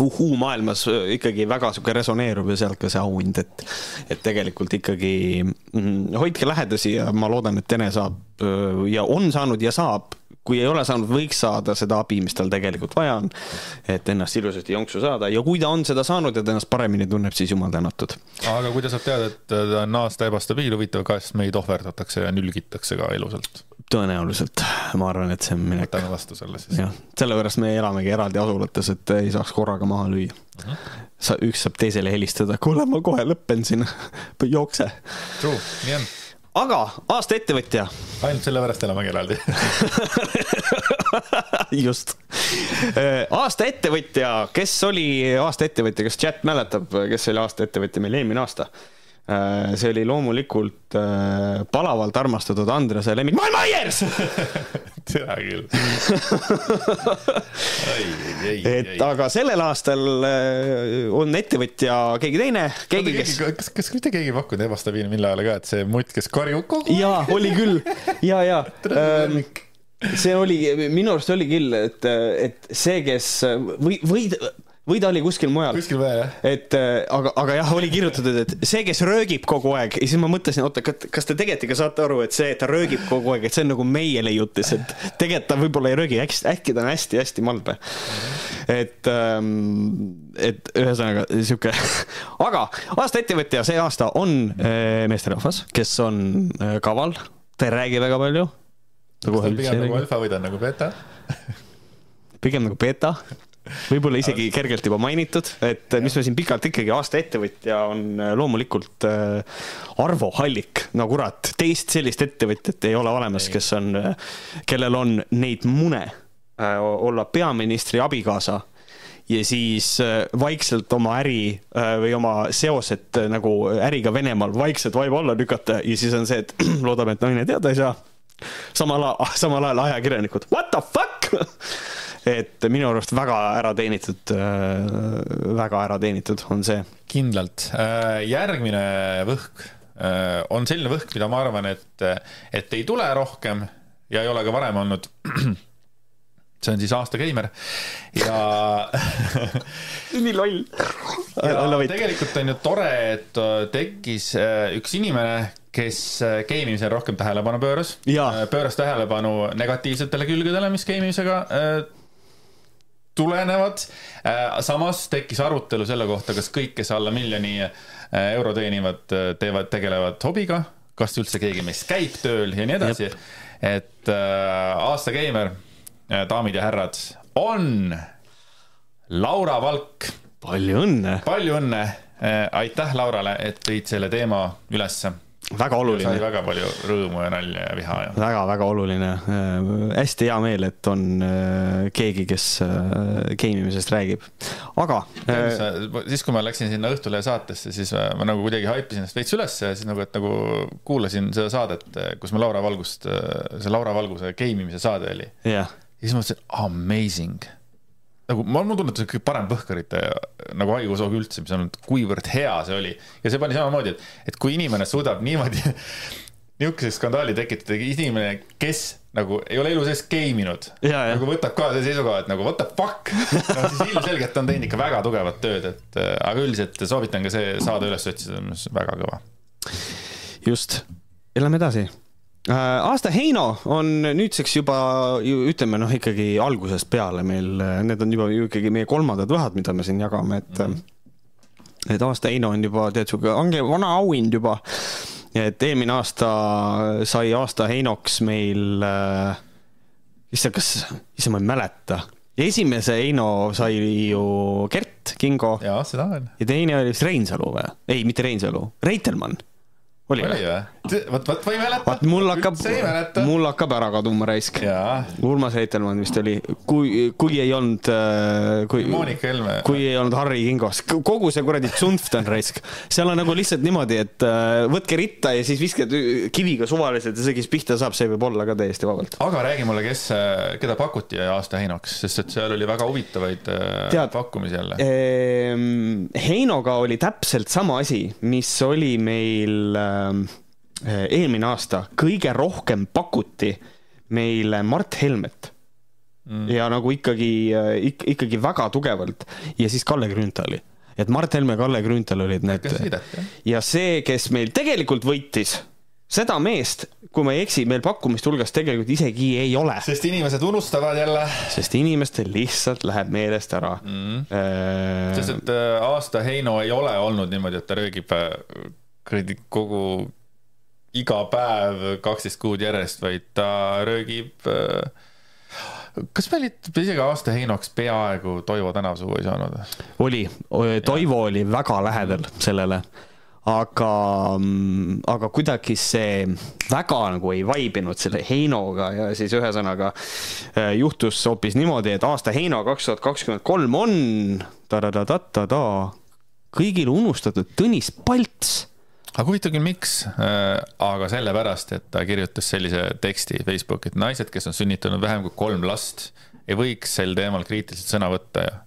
uhuu-maailmas äh, ikkagi väga sihuke resoneerub ju sealt ka see auhind, et, et tegelikult ikkagi mm, hoidke lähedasi ja ma loodan, et Tene saab äh, ja on saanud ja saab kui ei ole saanud, võiks saada seda abi, mis tal tegelikult vaja on. et ennast ilusasti jonksu saada ja kui ta on seda saanud ja ta ennast paremini tunneb, siis jumal tänatud. aga kui ta saab teada, et ta on aasta ebastabiil, huvitav, kas meid ohverdatakse ja nülgitakse ka elusalt? tõenäoliselt, ma arvan, et see on minek. võtame vastu selle siis. jah, sellepärast me elamegi eraldi asulates, et ei saaks korraga maha lüüa uh. Mhm. -huh. sa, üks saab teisele helistada, kuule, ma kohe lõppen siin [laughs] jookse. True, nii on aga aasta ettevõtja. ainult sellepärast elamegi eraldi [laughs] just. Äh, aasta ettevõtja, kes oli aasta ettevõtja, kas chat mäletab, kes oli aasta ettevõtja meil eelmine aasta? Äh, see oli loomulikult äh, palavalt armastatud Andrese lemmik, Mael Myers [laughs] seda küll. [laughs] Et aga sellel aastal äh, on ettevõtja keegi teine, keegi, kes. kas, kas mitte keegi ei pakkunud ebastabiilne mille ajal ka, et see mutt, kes karjub kogu aeg? jaa, oli küll. Ja, ja ähm, see oli, minu arust oli küll, et, et see, kes või, või või ta oli kuskil mujal. kuskil mujal, jah. et äh, aga, aga jah, oli kirjutatud, et see, kes röögib kogu aeg ja siis ma mõtlesin, oota, kas te tegelikult ikka saate aru, et see, et ta röögib kogu aeg, et see on nagu meie leiutis, et tegelikult ta võib-olla ei röögi, äkki, ta on hästi-hästi malbe. et, ähm, et ühesõnaga sihuke, [laughs] aga aasta ettevõtja see aasta on äh, meesterahvas, kes on äh, kaval, ta ei räägi väga palju. nagu pigem nagu alfa või ta on nagu beta pigem nagu beeta võib-olla isegi kergelt juba mainitud, et mis me siin pikalt ikkagi, aasta ettevõtja on äh, loomulikult äh, Arvo Hallik, no kurat, teist sellist ettevõtjat ei ole olemas, kes on, äh, kellel on neid mune olla peaministri abikaasa ja siis vaikselt oma äri või oma seosed nagu äriga Venemaal vaikselt vaiba alla lükata ja siis on see, et [clears throat] loodame, et naine teada ei saa. samal ajal, samal ajal ajakirjanikud, what the fuck [laughs] et minu arust väga ära teenitud, äh, väga ära teenitud on see. kindlalt. Äh, järgmine võhk äh, on selline võhk, mida ma arvan, et, et ei tule rohkem ja ei ole ka varem olnud. [clears throat] see on siis aasta geimer ja [laughs] nii loll. tegelikult on ju tore, et tekkis üks inimene, kes geimimisele rohkem tähelepanu pööras. pööras tähelepanu negatiivsetele külgedele, mis geimimisega tulenevad. Äh, samas tekkis arutelu selle kohta, kas kõik, kes alla miljoni äh, euro teenivad, äh, teevad, tegelevad hobiga, kas üldse keegi meist käib tööl ja nii edasi. et aasta geimer, daamid ja härrad, on Laura Valk. palju õnne. palju õnne. aitäh Laurale, et tõid selle teema ülesse väga oluline. sai väga palju rõõmu ja nalja ja viha ja. väga-väga oluline äh,. hästi hea meel, et on äh, keegi, kes äh, game imisest räägib, aga äh,. siis, kui ma läksin sinna Õhtulehe saatesse, siis äh, ma nagu kuidagi haipisin ennast veits ülesse ja siis nagu, et nagu kuulasin seda saadet, kus me Laura Valgust, äh, see Laura Valguse game imise saade oli yeah.. ja siis mõtlesin, amazing nagu ma, mul see on kõige parem põhkarite nagu haigushoog üldse, mis on, kuivõrd hea see oli. ja see pani samamoodi, et, et kui inimene suudab niimoodi [laughs] niisuguse skandaali tekitada, inimene, kes nagu ei ole elu sees game inud, nagu võtab ka selle seisukoha, et nagu what the fuck [laughs] no siis ilmselgelt on teinud ikka väga tugevat tööd, et aga üldiselt soovitan ka see saade üles otsida, on väga kõva. just, lähme edasi Äh, aasta Heino on nüüdseks juba ütleme noh, ikkagi algusest peale meil, äh, need on juba ju ikkagi meie kolmandad võhad, mida me siin jagame, et mm. et aasta Heino on juba tead sihuke ange vana auhind juba. et eelmine aasta sai aasta Heinoks meil äh,, issand, kas, issand, ma ei mäleta. esimese Heino sai ju Gert Kingo. jaa, seda on. ja teine oli vist Reinsalu või? ei, mitte Reinsalu, Reitelmann oli või? vot, vot ma ei mäleta. vaat mul hakkab, mul hakkab ära kaduma raisk. Urmas Reitelmann vist oli, kui, kui ei olnud, äh, kui. Monika Helme. kui ei olnud Harri Kingos, kogu see kuradi tsunft on raisk. seal on nagu lihtsalt niimoodi, et äh, võtke ritta ja siis viskad kiviga suvaliselt ja see, kes pihta saab, see võib olla ka täiesti vabalt. aga räägi mulle, kes, äh, keda pakuti aasta Heinoks, sest et seal oli väga huvitavaid Tead, pakkumisi jälle. Ehm, Heinoga oli täpselt sama asi, mis oli meil eelmine aasta kõige rohkem pakuti meile Mart Helmet mm.. ja nagu ikkagi äh, ik,, ikkagi väga tugevalt ja siis Kalle Grünthali. et Mart Helme ja Kalle Grünthal olid need. ja see, kes meil tegelikult võitis, seda meest, kui ma ei eksi, meil pakkumiste hulgas tegelikult isegi ei ole. sest inimesed unustavad jälle. sest inimestel lihtsalt läheb meelest ära mm.. Äh... sest et aasta Heino ei ole olnud niimoodi, et ta röögib kuradi kogu iga päev kaksteist kuud järjest, vaid ta röögib äh, kas meil isegi aasta Heinoks peaaegu Toivo tänavsuu ei saanud? oli, Toivo ja. oli väga lähedal sellele, aga, mm, aga kuidagi see väga nagu ei vaibinud selle Heinoga ja siis ühesõnaga äh, juhtus hoopis niimoodi, et aasta Heino kaks tuhat kakskümmend kolm on ta-da-da-da-da-da kõigile unustatud Tõnis Palts aga huvitav küll, miks, äh, aga sellepärast, et ta kirjutas sellise teksti Facebooki, et naised, kes on sünnitanud vähem kui kolm last, ei võiks sel teemal kriitiliselt sõna võtta ja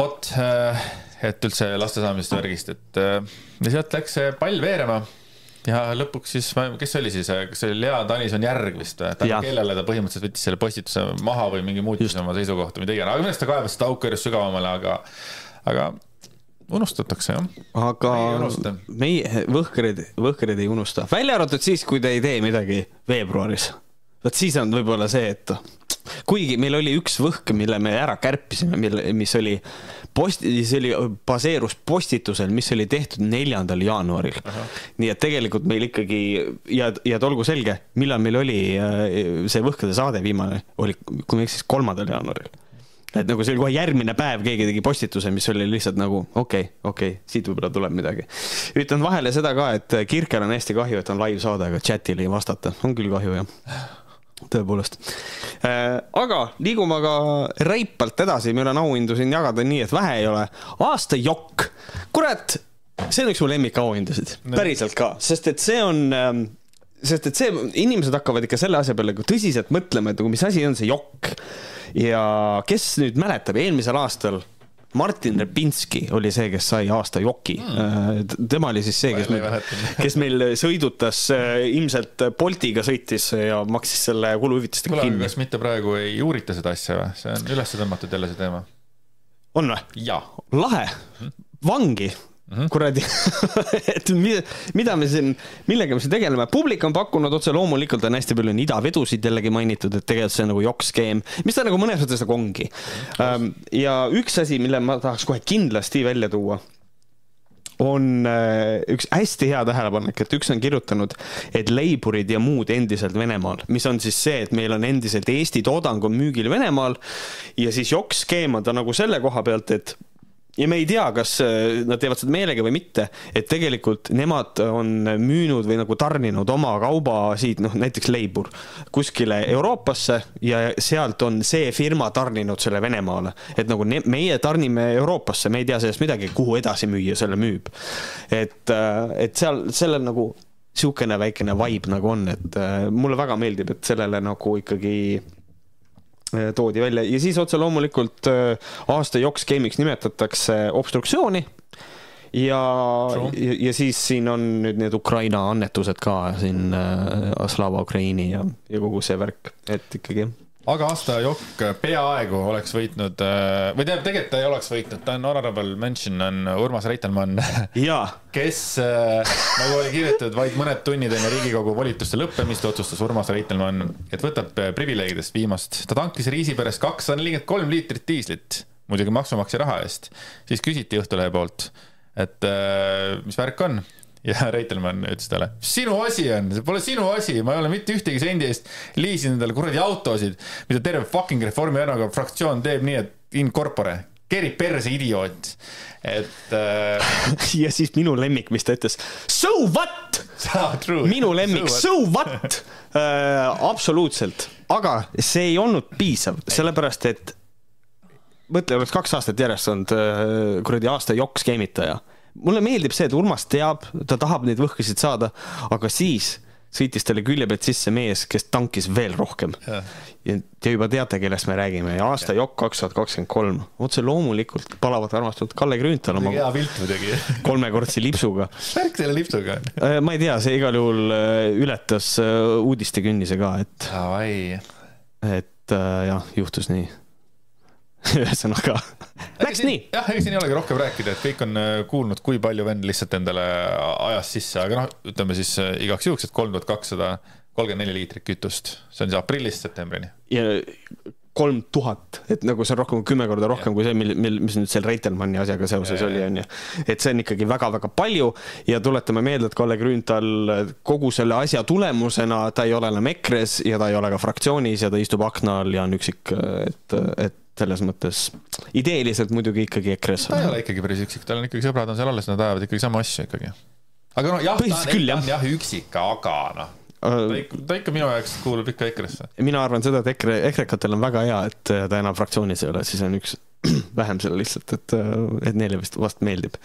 vot, äh, et üldse laste saamisest värgist, et äh, ja sealt läks see pall veerema. ja lõpuks siis, kes oli siis, kas see oli Lea Tõnisson Järg vist või? kellele ta põhimõtteliselt võttis selle postituse maha või mingi muutis oma seisukohta, mida iganes, aga minu arust ta kaebas seda auku järjest sügavamale, aga, aga unustatakse jah. aga meie võhkrid, võhkrid ei unusta, välja arvatud siis, kui te ei tee midagi veebruaris. vot siis on võib-olla see, et kuigi meil oli üks võhk, mille me ära kärpisime, mille, mis oli posti, see oli, baseerus postitusel, mis oli tehtud neljandal jaanuaril. nii et tegelikult meil ikkagi ja, ja olgu selge, millal meil oli äh, see Võhkade saade viimane, oli, kui ma ei eksi, siis kolmandal jaanuaril et nagu see oli kohe järgmine päev, keegi tegi postituse, mis oli lihtsalt nagu okei okay,, okei okay,, siit võib-olla tuleb midagi. ütlen vahele seda ka, et Kirkel on hästi kahju, et on live saade, aga chat'ile ei vastata, on küll kahju jah. Tõepoolest. Äh, aga liigume aga reipalt edasi, meil on auhindu siin jagada nii, et vähe ei ole. aasta jokk, kurat, see on üks mu lemmikauhindusid, päriselt ka, sest et see on ähm, sest et see, inimesed hakkavad ikka selle asja peale nagu tõsiselt mõtlema, et nagu mis asi on see jokk. ja kes nüüd mäletab, eelmisel aastal Martin Repinski oli see, kes sai aasta joki mm.. tema oli siis see, kes, meil, [laughs] kes meil sõidutas, äh, ilmselt Boltiga sõitis ja maksis selle kuluhüvitistega kinni. kas mitte praegu ei uurita seda asja või? see on üles tõmmatud jälle see teema. on või? lahe, vangi Mm -hmm. kuradi [laughs] et mida, mida me siin, millega me siin tegeleme, publik on pakkunud otse loomulikult on hästi palju on idavedusid jällegi mainitud, et tegelikult see on nagu jokk-skeem, mis ta nagu mõnes mõttes nagu ongi. Ähm, ja üks asi, mille ma tahaks kohe kindlasti välja tuua, on äh, üks hästi hea tähelepanek, et üks on kirjutanud, et leiburid ja muud endiselt Venemaal, mis on siis see, et meil on endiselt Eesti toodang on müügil Venemaal ja siis jokk-skeem on ta nagu selle koha pealt, et ja me ei tea, kas äh, nad teevad seda meelega või mitte, et tegelikult nemad on müünud või nagu tarninud oma kauba siit, noh näiteks Leibur, kuskile Euroopasse ja sealt on see firma tarninud selle Venemaale. et nagu ne, meie tarnime Euroopasse, me ei tea sellest midagi, kuhu edasimüüja selle müüb. et, äh, et seal, sellel nagu niisugune väikene vibe nagu on, et äh, mulle väga meeldib, et sellele nagu ikkagi toodi välja. Ja siis otse loomulikult äh, aasta jokk-skeemiks nimetatakse obstruktsiooni. Ja, ja, ja siis siin on nüüd need Ukraina annetused ka siin äh, Slava Ukraini ja, ja kogu see värk, et ikkagi aga aasta jokk peaaegu oleks võitnud äh, või tähendab, tegelikult ta ei oleks võitnud, ta on honorable mention on Urmas Reitelmann. kes äh, nagu oli kirjutatud vaid mõned tunnid enne Riigikogu volituste lõppemist, otsustas Urmas Reitelmann, et võtab äh, privileegidest viimast. ta tankis Riisiperes kakssada nelikümmend kolm liitrit diislit, muidugi maksumaksja raha eest. siis küsiti Õhtulehe poolt, et mis värk on [laughs] ja Reitelmann ütles talle, sinu asi on, see pole sinu asi, ma ei ole mitte ühtegi sendi eest liisinud endale kuradi autosid, mida terve fucking Reformierakonna fraktsioon teeb nii, et in corpore, kerib perse idioot, et äh.... [laughs] ja siis minu lemmik, mis ta ütles, so what? Minu lemmik, so what? Äh, absoluutselt, aga see ei olnud piisav, sellepärast et mõtle, oleks kaks aastat järjest olnud äh, kuradi aasta jokk-skeemitaja mulle meeldib see, et Urmas teab, ta tahab neid võhkasid saada, aga siis sõitis talle külje pealt sisse mees, kes tankis veel rohkem. ja te juba teate, kellest me räägime aasta jokk kaks tuhat kakskümmend kolm, otse loomulikult palavalt armastatud Kalle Grünthal oma hea pilt muidugi [laughs] kolmekordse lipsuga. värk selle lipsuga? Äh, ma ei tea, see igal juhul äh, ületas äh, uudistekünnise ka, et. et jah, juhtus nii [laughs] ühesõnaga läks nii. jah, ega siin ei olegi rohkem rääkida, et kõik on äh, kuulnud, kui palju vend lihtsalt endale ajas sisse, aga noh, ütleme siis äh, igaks juhuks, et kolm tuhat kakssada kolmkümmend neli liitrit kütust, see on siis aprillist septembrini. ja kolm tuhat, et nagu see on rohkem kui kümme korda rohkem ja. kui see, mil, mil, mis nüüd seal Reitelmanni asjaga seoses ja, oli, on ju. et see on ikkagi väga-väga palju ja tuletame meelde, et Kalle Grünthal kogu selle asja tulemusena, ta ei ole enam EKRE-s ja ta ei ole ka fraktsioonis ja ta istub akna all ja on üksik, et, et selles mõttes ideeliselt muidugi ikkagi EKRE-s. ta ei ole ikkagi päris üksik, tal on ikkagi sõbrad on seal alles, nad ajavad ikkagi samu asju ikkagi. aga noh, jah, ta on, küll, jah. jah üksik, aga noh äh, ta ikka, ta ikka minu jaoks kuulub ikka EKRE-sse. mina arvan seda, et EKRE, EKRE-katel on väga hea, et ta enam fraktsioonis ei ole, siis on üks [clears throat] vähem seal lihtsalt, et, et neile vist vast meeldib.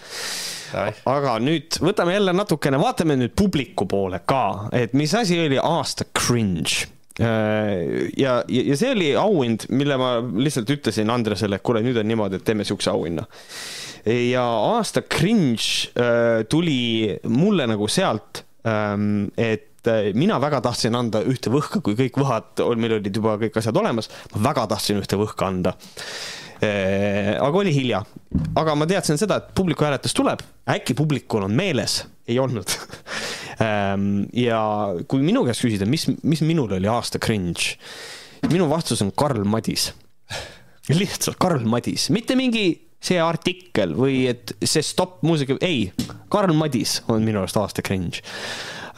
aga nüüd võtame jälle natukene, vaatame nüüd publiku poole ka, et mis asi oli aasta cringe Äh, ja, ja, ja see oli auhind, mille ma lihtsalt ütlesin Andresele, et kuule, nüüd on niimoodi, et teeme siukse auhinna. ja aasta cringe äh, tuli mulle nagu sealt, ähm, et äh, mina väga tahtsin anda ühte võhka, kui kõik võhad, meil olid juba kõik asjad olemas, ma väga tahtsin ühte võhka anda äh, aga oli hilja. aga ma teadsin seda, et publiku hääletus tuleb, äkki publikul on meeles, ei olnud [laughs] ähm, ja kui minu käest küsida, mis, mis minul oli aasta cringe, minu vastus on Karl Madis. [laughs] lihtsalt Karl Madis, mitte mingi see artikkel või et see stopp muusika, ei, Karl Madis on minu arust aasta cringe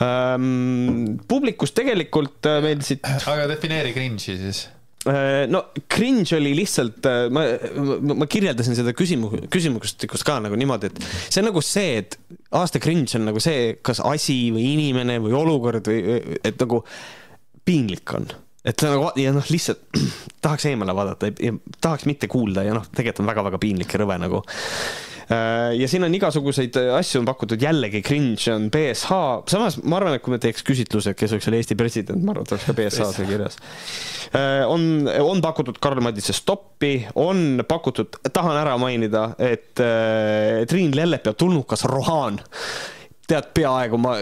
ähm,. publikus tegelikult äh, meeldisid. aga defineeri cringe'i siis äh, no cringe oli lihtsalt, äh, ma, ma, ma kirjeldasin seda küsimus, küsimustikust ka nagu niimoodi, et see on nagu see, et aasta cringe on nagu see, kas asi või inimene või olukord või, et nagu piinlik on et nagu ja noh, lihtsalt [clears throat] tahaks eemale vaadata, tahaks mitte kuulda ja noh, tegelikult on väga-väga piinlik ja rõve nagu. Äh, ja siin on igasuguseid asju on pakutud, jällegi cringe on BSH, samas ma arvan, et kui me teeks küsitluse, kes võiks olla Eesti president, ma arvan, et oleks ka BSH seal kirjas. Äh, on, on pakutud Karl Madise stoppi, on pakutud, tahan ära mainida, et äh, Triin Lellepea tulnukas Rohan tead, peaaegu ma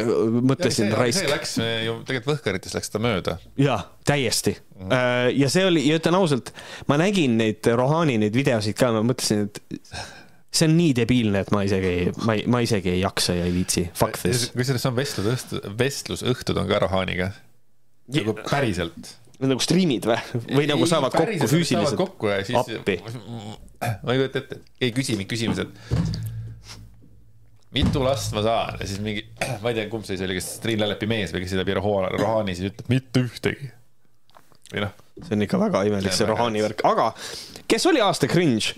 mõtlesin raisk. see läks ju tegelikult Võhkarites läks ta mööda. jaa, täiesti mm. -hmm. ja see oli, ja ütlen ausalt, ma nägin neid Rohani neid videosid ka, ma mõtlesin, et see on nii debiilne, et ma isegi, ma ei, ma isegi ei jaksa ja ei viitsi. kusjuures on vestlus, vestlusõhtud on ka Rohaniga. nagu päriselt nagu striimid või? või ei, nagu saavad kokku füüsiliselt? kokku ja siis. appi. ma ei kujuta ette, ei küsi mind küsimused mitu last ma saan ja siis mingi, [clears throat] ma ei tea, kumb see siis oli, kas Triin Lällepi mees või kes läbi Rohani siis ütleb mitte ühtegi. või noh. see on ikka väga imelik, see Rohani värk, aga kes oli aasta cringe?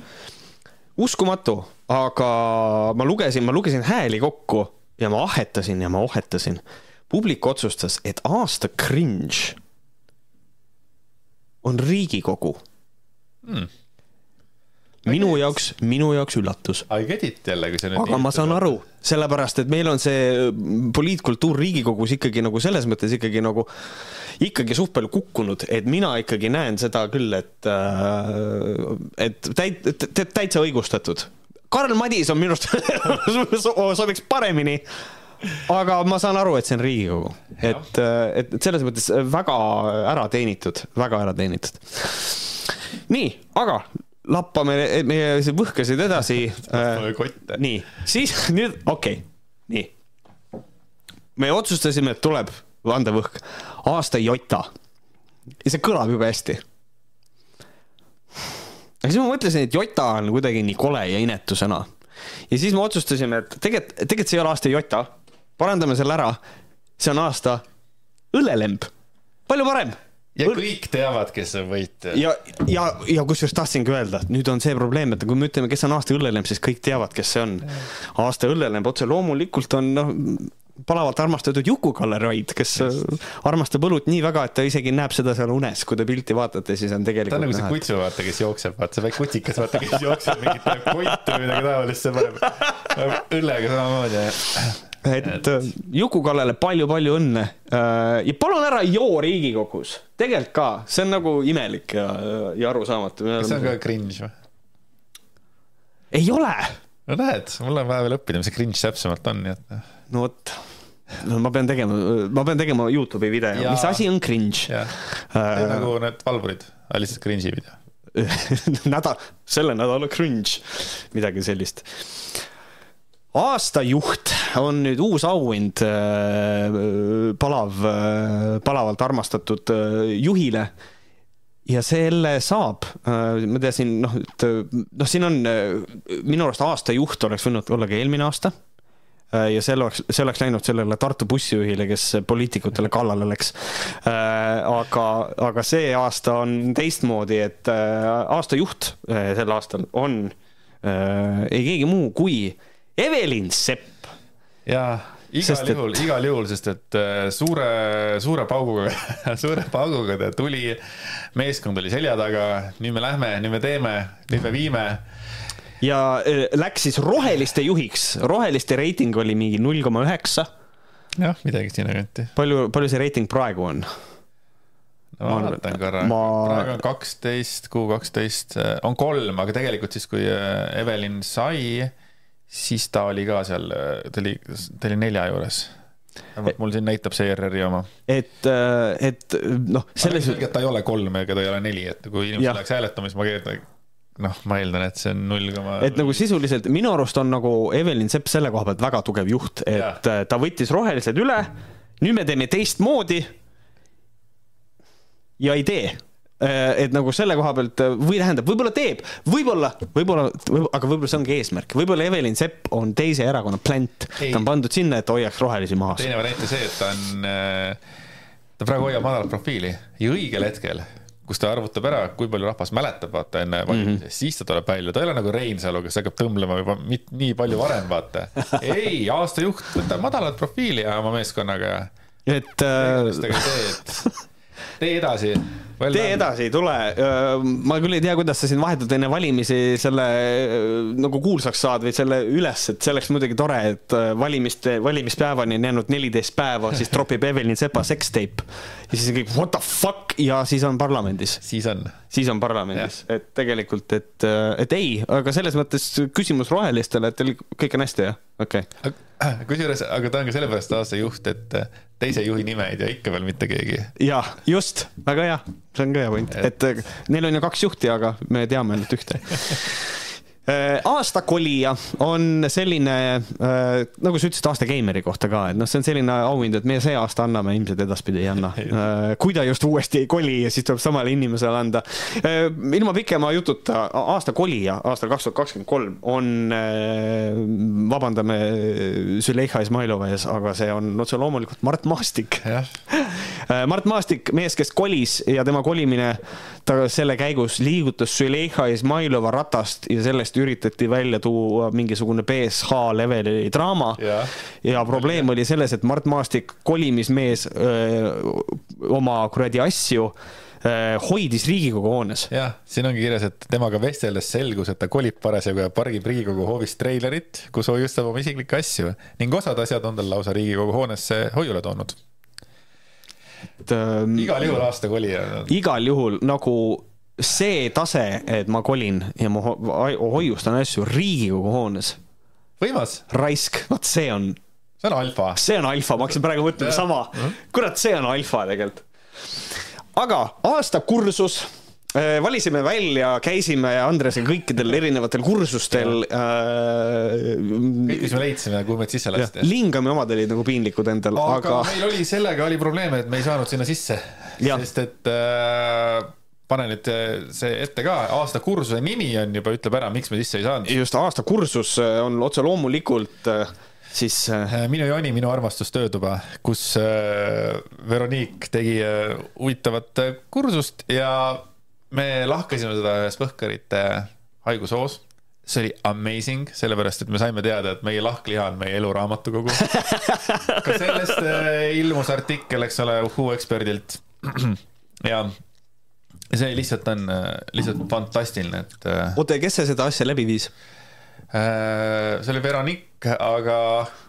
Uskumatu, aga ma lugesin, ma lugesin hääli kokku ja ma ahetasin ja ma ohetasin. publik otsustas, et aasta cringe on Riigikogu. Hmm minu jaoks, minu jaoks üllatus. I get it jälle, kui sa nüüd aga ma saan aru, sellepärast et meil on see poliitkultuur Riigikogus ikkagi nagu selles mõttes ikkagi nagu ikkagi suht palju kukkunud, et mina ikkagi näen seda küll, et, äh, et täit-, täitsa õigustatud. Karl Madis on minu arust [laughs] sobiks paremini aga ma saan aru, et see on Riigikogu, et, et, et selles mõttes väga ära teenitud, väga ära teenitud. nii, aga lappame meie võhkasid edasi. kotte. nii, siis nüüd, okei okay., nii. me otsustasime, et tuleb vandevõhk, aasta jota. ja see kõlab jube hästi. aga siis ma mõtlesin, et jota on kuidagi nii kole ja inetu sõna. ja siis me otsustasime, et tegelikult, tegelikult see ei ole aasta jota. parandame selle ära. see on aasta õllelemb. palju parem ja kõik teavad, kes on võitja. ja, ja, ja kusjuures tahtsingi öelda, et nüüd on see probleem, et kui me ütleme, kes on aasta õllelemb, siis kõik teavad, kes see on. aasta õllelemb otse loomulikult on noh, palavalt armastatud Juku-Kalle Raid, kes armastab õlut nii väga, et ta isegi näeb seda seal unes, kui te pilti vaatate, siis on tegelikult. ta on nagu see kutsu, vaata, kes jookseb, vaata see väike kutikas, vaata, kes jookseb mingit koitu või midagi taolist, see paneb õllega samamoodi et. Äh, Juku-Kallele palju-palju õnne äh, ja palun ära joo Riigikogus, tegelikult ka, see on nagu imelik ja, ja arusaamatu. kas see on ka cringe või? ei ole. no näed, mul on vaja veel õppida, mis see cringe täpsemalt on, nii et. No vot no ma pean tegema, ma pean tegema Youtube'i video, mis asi on cringe? Äh, nagu need valvurid, lihtsalt cringe'i video [laughs] nädal, selle nädala cringe, midagi sellist aastajuht on nüüd uus auhind äh, palav, äh, palavalt armastatud äh, juhile. ja selle saab, ma teadsin, noh, et noh, siin on minu arust aastajuht oleks võinud olla ka eelmine aasta ja see oleks, see oleks läinud sellele Tartu bussijuhile, kes poliitikutele kallale läks. aga, aga see aasta on teistmoodi, et aastajuht sel aastal on ei keegi muu kui Evelin Sepp. jaa, igal sest juhul et..., igal juhul, sest et äh, suure, suure pauguga [laughs] suure pauguga ta tuli, meeskond oli selja taga, nüüd me lähme, nüüd me teeme, nüüd me viime ja äh, läks siis roheliste juhiks, roheliste reiting oli mingi null koma üheksa. jah, midagi sinna kanti. palju, palju see reiting praegu on? no ma vaatan korra ma..., praegu on kaksteist, kuu kaksteist, on kolm, aga tegelikult siis, kui äh, Evelin sai siis ta oli ka seal, ta oli, ta oli nelja juures. vähemalt mul siin näitab see ERR-i oma. et, äh, et noh, selles. ta ei ole kolm ega ta ei ole neli, et kui inimesed läheks hääletama, siis ma keerdan noh, ma eeldan, et see on null koma. et nagu sisuliselt minu arust on nagu Evelyn Sepp selle koha pealt väga tugev juht, et ja. Äh, ta võttis rohelised üle. nüüd me teeme teistmoodi. ja ei tee et nagu selle koha pealt või tähendab, võib-olla teeb, võib-olla, võib-olla võib, aga võib-olla see ongi eesmärk, võib-olla Evelyn Sepp on teise erakonna plant, ta on pandud sinna, et hoiaks rohelisi maha. teine variant on see, et ta on, äh, ta praegu hoiab madalat profiili ja õigel hetkel kus ta arvutab ära, kui palju rahvas mäletab, vaata enne valimisi mm, -hmm. siis ta tuleb välja, ta ei ole nagu Reinsalu, kes hakkab tõmblema juba mit, nii palju varem, vaata. [laughs] ei, aastajuht võtab madalat profiili oma meeskonnaga et äh.... tee edasi tee edasi, tule. ma küll ei tea, kuidas sa siin vahetult enne valimisi selle nagu kuulsaks saad või selle üles, et see oleks muidugi tore, et valimiste, valimispäevani on jäänud neliteist päeva, siis tropib Evelyn Sepa sextape. ja siis kõik what the fuck ja siis on parlamendis. siis on. siis on parlamendis, et tegelikult, et, et ei, aga selles mõttes küsimus rohelistele, et teil kõik on hästi, jah? okei okay.. [clears throat] kusjuures, aga ta on ka sellepärast aasta juht, et teise juhi nime ei tea ikka veel mitte keegi. jah, just, väga hea. See on ka hea point, et neil on ju kaks juhti, aga me teame ainult ühte [laughs] Äh, aasta kolija on selline, äh, nagu sa ütlesid aasta geimeri kohta ka, et noh, see on selline auhind, et meie see aasta anname, ilmselt edaspidi ei anna. Äh, kui ta just uuesti ei koli ja siis tuleb samale inimesele anda. ilma pikema jututa, aasta kolija aastal kaks tuhat kakskümmend kolm on, vabandame Züleyxa Izmailova ees, aga see on otse loomulikult Mart Maastik. [laughs] Mart Maastik, mees, kes kolis ja tema kolimine, ta selle käigus liigutas Züleyxa Izmailova ratast ja sellest üritati välja tuua mingisugune BSH leveli draama ja, ja probleem oli selles, et Mart Maastik, kolimismees, oma kuradi asju hoidis Riigikogu hoones. jah, siin ongi kirjas, et temaga vesteldes selgus, et ta kolib parasjagu ja pargib Riigikogu hoovis treilerit, kus hoiustab oma isiklikke asju ning osad asjad on tal lausa Riigikogu hoonesse hoiule toonud. Et ähm, igal juhul aasta kolija. igal juhul nagu see tase, et ma kolin ja ma hoiustan asju Riigikogu hoones. võimas. raisk, vot see on. see on alfa. see on alfa, ma hakkasin praegu mõtlema sama. kurat, see on alfa tegelikult. aga aasta kursus valisime välja, käisime Andresega kõikidel erinevatel kursustel. Äh, kõik, mis me leidsime, kuhu meid sisse lasti. Lingami omad olid nagu piinlikud endal, aga, meil oli sellega oli probleeme, et me ei saanud sinna sisse. sest et äh, pane nüüd äh, see ette ka, aasta kursuse nimi on juba, ütleb ära, miks me sisse ei saanud. just, aasta kursus äh, on otse loomulikult äh, siis. minu Jooni, minu armastus töötuba, kus Veronique tegi huvitavat kursust ja me lahkasime seda ühes Põhkarite haigushoos see oli amazing, sellepärast et me saime teada, et meie lahkliha on meie eluraamatukogu ka sellest ilmus artikkel, eks ole, uhuu eksperdilt. ja see lihtsalt on lihtsalt fantastiline, et. Äh, oota, kes see seda asja läbi viis? Äh, see oli Veronique, aga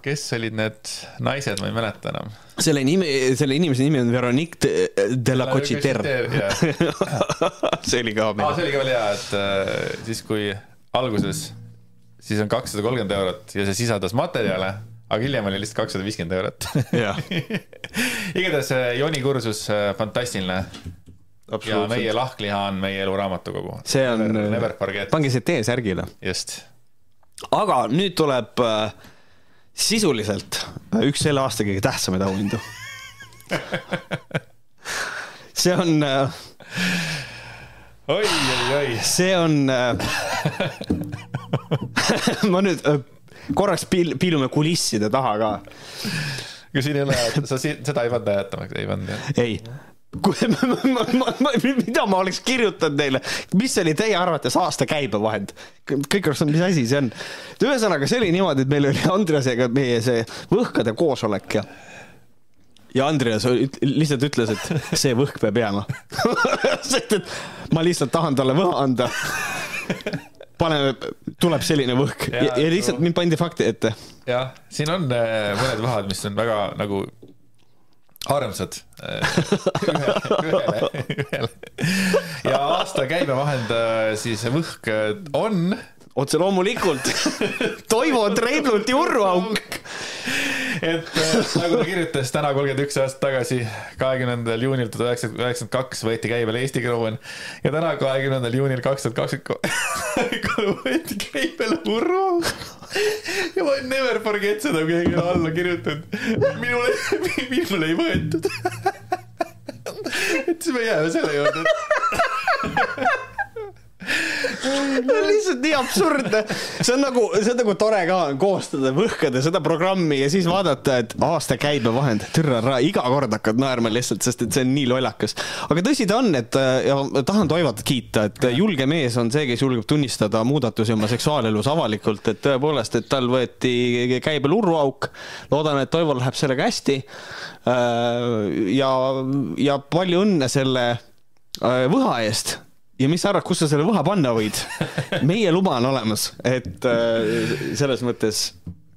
kes olid need naised, ma ei mäleta enam. selle nimi, selle inimese nimi on Veronique de, de la Cochiter. [laughs] see oli ka. see oli ka veel hea, et äh, siis kui alguses, siis on kakssada kolmkümmend eurot ja see sisaldas materjale aga hiljem oli lihtsalt kakssada viiskümmend eurot [laughs] igatahes Joni kursus fantastiline ja meie lahkliha on meie elu raamatukogu. see on, pange see T-särgile. just. Aga nüüd tuleb äh, sisuliselt üks selle aasta kõige tähtsamaid auhindu [laughs] see on äh,. oi, oi, oi. see on äh, [laughs] ma nüüd äh, korraks piil-, piilume kulisside taha ka. kas siin ei ole, sa seda ei pannud hääletama, ei pannud jah? ei [laughs] mida ma oleks kirjutanud neile, mis oli teie arvates aasta käibevahend? kõik oleks olnud, mis asi see on? ühesõnaga, see oli niimoodi, et meil oli Andreasega meie see võhkade koosolek ja ja Andreas lihtsalt ütles, et see võhk peab jääma [laughs] sest et ma lihtsalt tahan talle võha anda. paneme, tuleb selline võhk ja, ja, ja lihtsalt mind pandi fakti ette. jah, siin on äh, mõned võhad, mis on väga nagu armsad ühele, ühele, ühele. ja aasta käibevahend siis võhk on. otse loomulikult [laughs] Toivo Treidlut Jurruauk. Et nagu ta kirjutas täna kolmkümmend üks aastat tagasi, kahekümnendal juunil tuhat üheksasada üheksakümmend kaks võeti käibele Eesti kroon ja täna, kahekümnendal juunil kaks tuhat kakskümmend kolm võeti käibele Urro. ja ma never forget seda, kui keegi alla kirjutanud, minule, minule ei võetud. Et siis me jääme selle juurde lihtsalt nii absurdne. see on nagu, see on nagu tore ka koostada, võhkada seda programmi ja siis vaadata, et aasta käibevahend, türa, iga kord hakkad naerma lihtsalt, sest et see on nii lollakas. aga tõsi ta on, et ja tahan Toivat kiita, et julge mees on see, kes julgeb tunnistada muudatusi oma seksuaalelus avalikult, et tõepoolest, et tal võeti käibel urruauk. loodan, et Toival läheb sellega hästi. ja, ja palju õnne selle võha eest ja mis sa arvad, kus sa selle võha panna võid? [laughs] meie luba on olemas, et äh, selles mõttes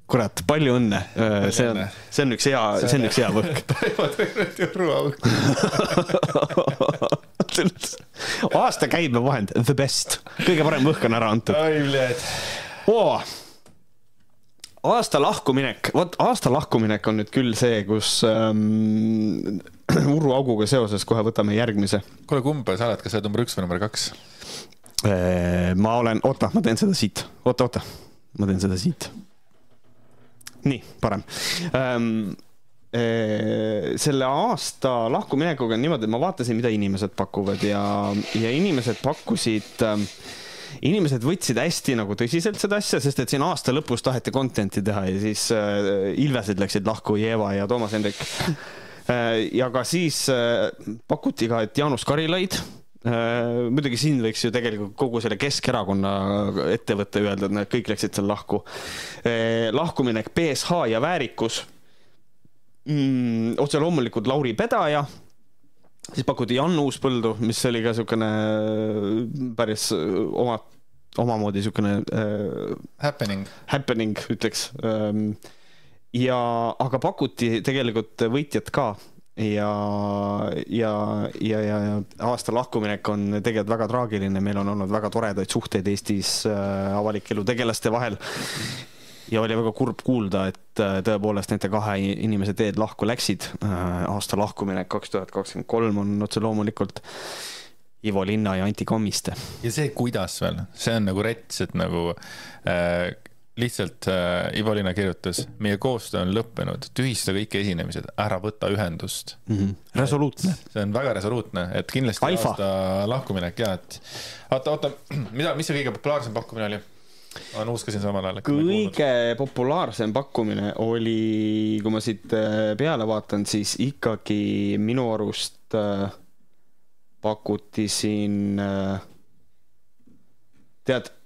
kurat, palju õnne. Äh, see on, see on üks hea, see on üks hea võhk. Toivo Tõrvet ja Ruauk. [laughs] aasta käibevahend, the best, kõige parem võhk on ära antud. oi, bled oh aasta lahkuminek, vot aasta lahkuminek on nüüd küll see, kus ähm, [clears throat] Urru auguga seoses kohe võtame järgmise. kuule, kumb sa oled, kas sa oled number üks või number kaks? Äh, ma olen, oota, ma teen seda siit, oota, oota, ma teen seda siit. nii, parem ähm, selle aasta lahkuminekuga on niimoodi, et ma vaatasin, mida inimesed pakuvad ja, ja inimesed pakkusid äh, inimesed võtsid hästi nagu tõsiselt seda asja, sest et siin aasta lõpus taheti content'i teha ja siis äh, Ilvesed läksid lahku, Jeeva ja Toomas Hendrik äh,. Ja ka siis äh, pakuti ka, et Jaanus Karilaid äh, muidugi siin võiks ju tegelikult kogu selle Keskerakonna ettevõtte öelda, et nad kõik läksid seal lahku äh,. lahkuminek BSH ja Väärikus mm,. otse loomulikult Lauri Pedaja siis pakuti Jan Uuspõldu, mis oli ka niisugune äh, päris äh, oma, omamoodi niisugune äh, happening, happening ütleks ähm,. Ja, aga pakuti tegelikult võitjat ka ja, ja, ja, ja, aasta lahkuminek on tegelikult väga traagiline, meil on olnud väga toredaid suhteid Eestis äh, avaliku elu tegelaste vahel ja oli väga kurb kuulda, et äh, tõepoolest nende kahe inimese teed lahku läksid. Äh, aasta lahkuminek kaks tuhat kakskümmend kolm on otse loomulikult Ivo Linna ja Anti Kommiste. ja see, kuidas veel, see on nagu rets, et nagu äh, lihtsalt äh, Ivo Linna kirjutas, meie koostöö on lõppenud, tühista kõik esinemised, ära võta ühendust mm. -hmm. resoluutne. see on väga resoluutne, et kindlasti Alfa. aasta lahkuminek ja et oota, oota, mida, mis see kõige populaarsem pakkumine oli? ma nuuskasin samal ajal. kõige populaarsem pakkumine oli, kui ma siit äh, peale vaatan, siis ikkagi minu arust äh, pakuti siin äh,, tead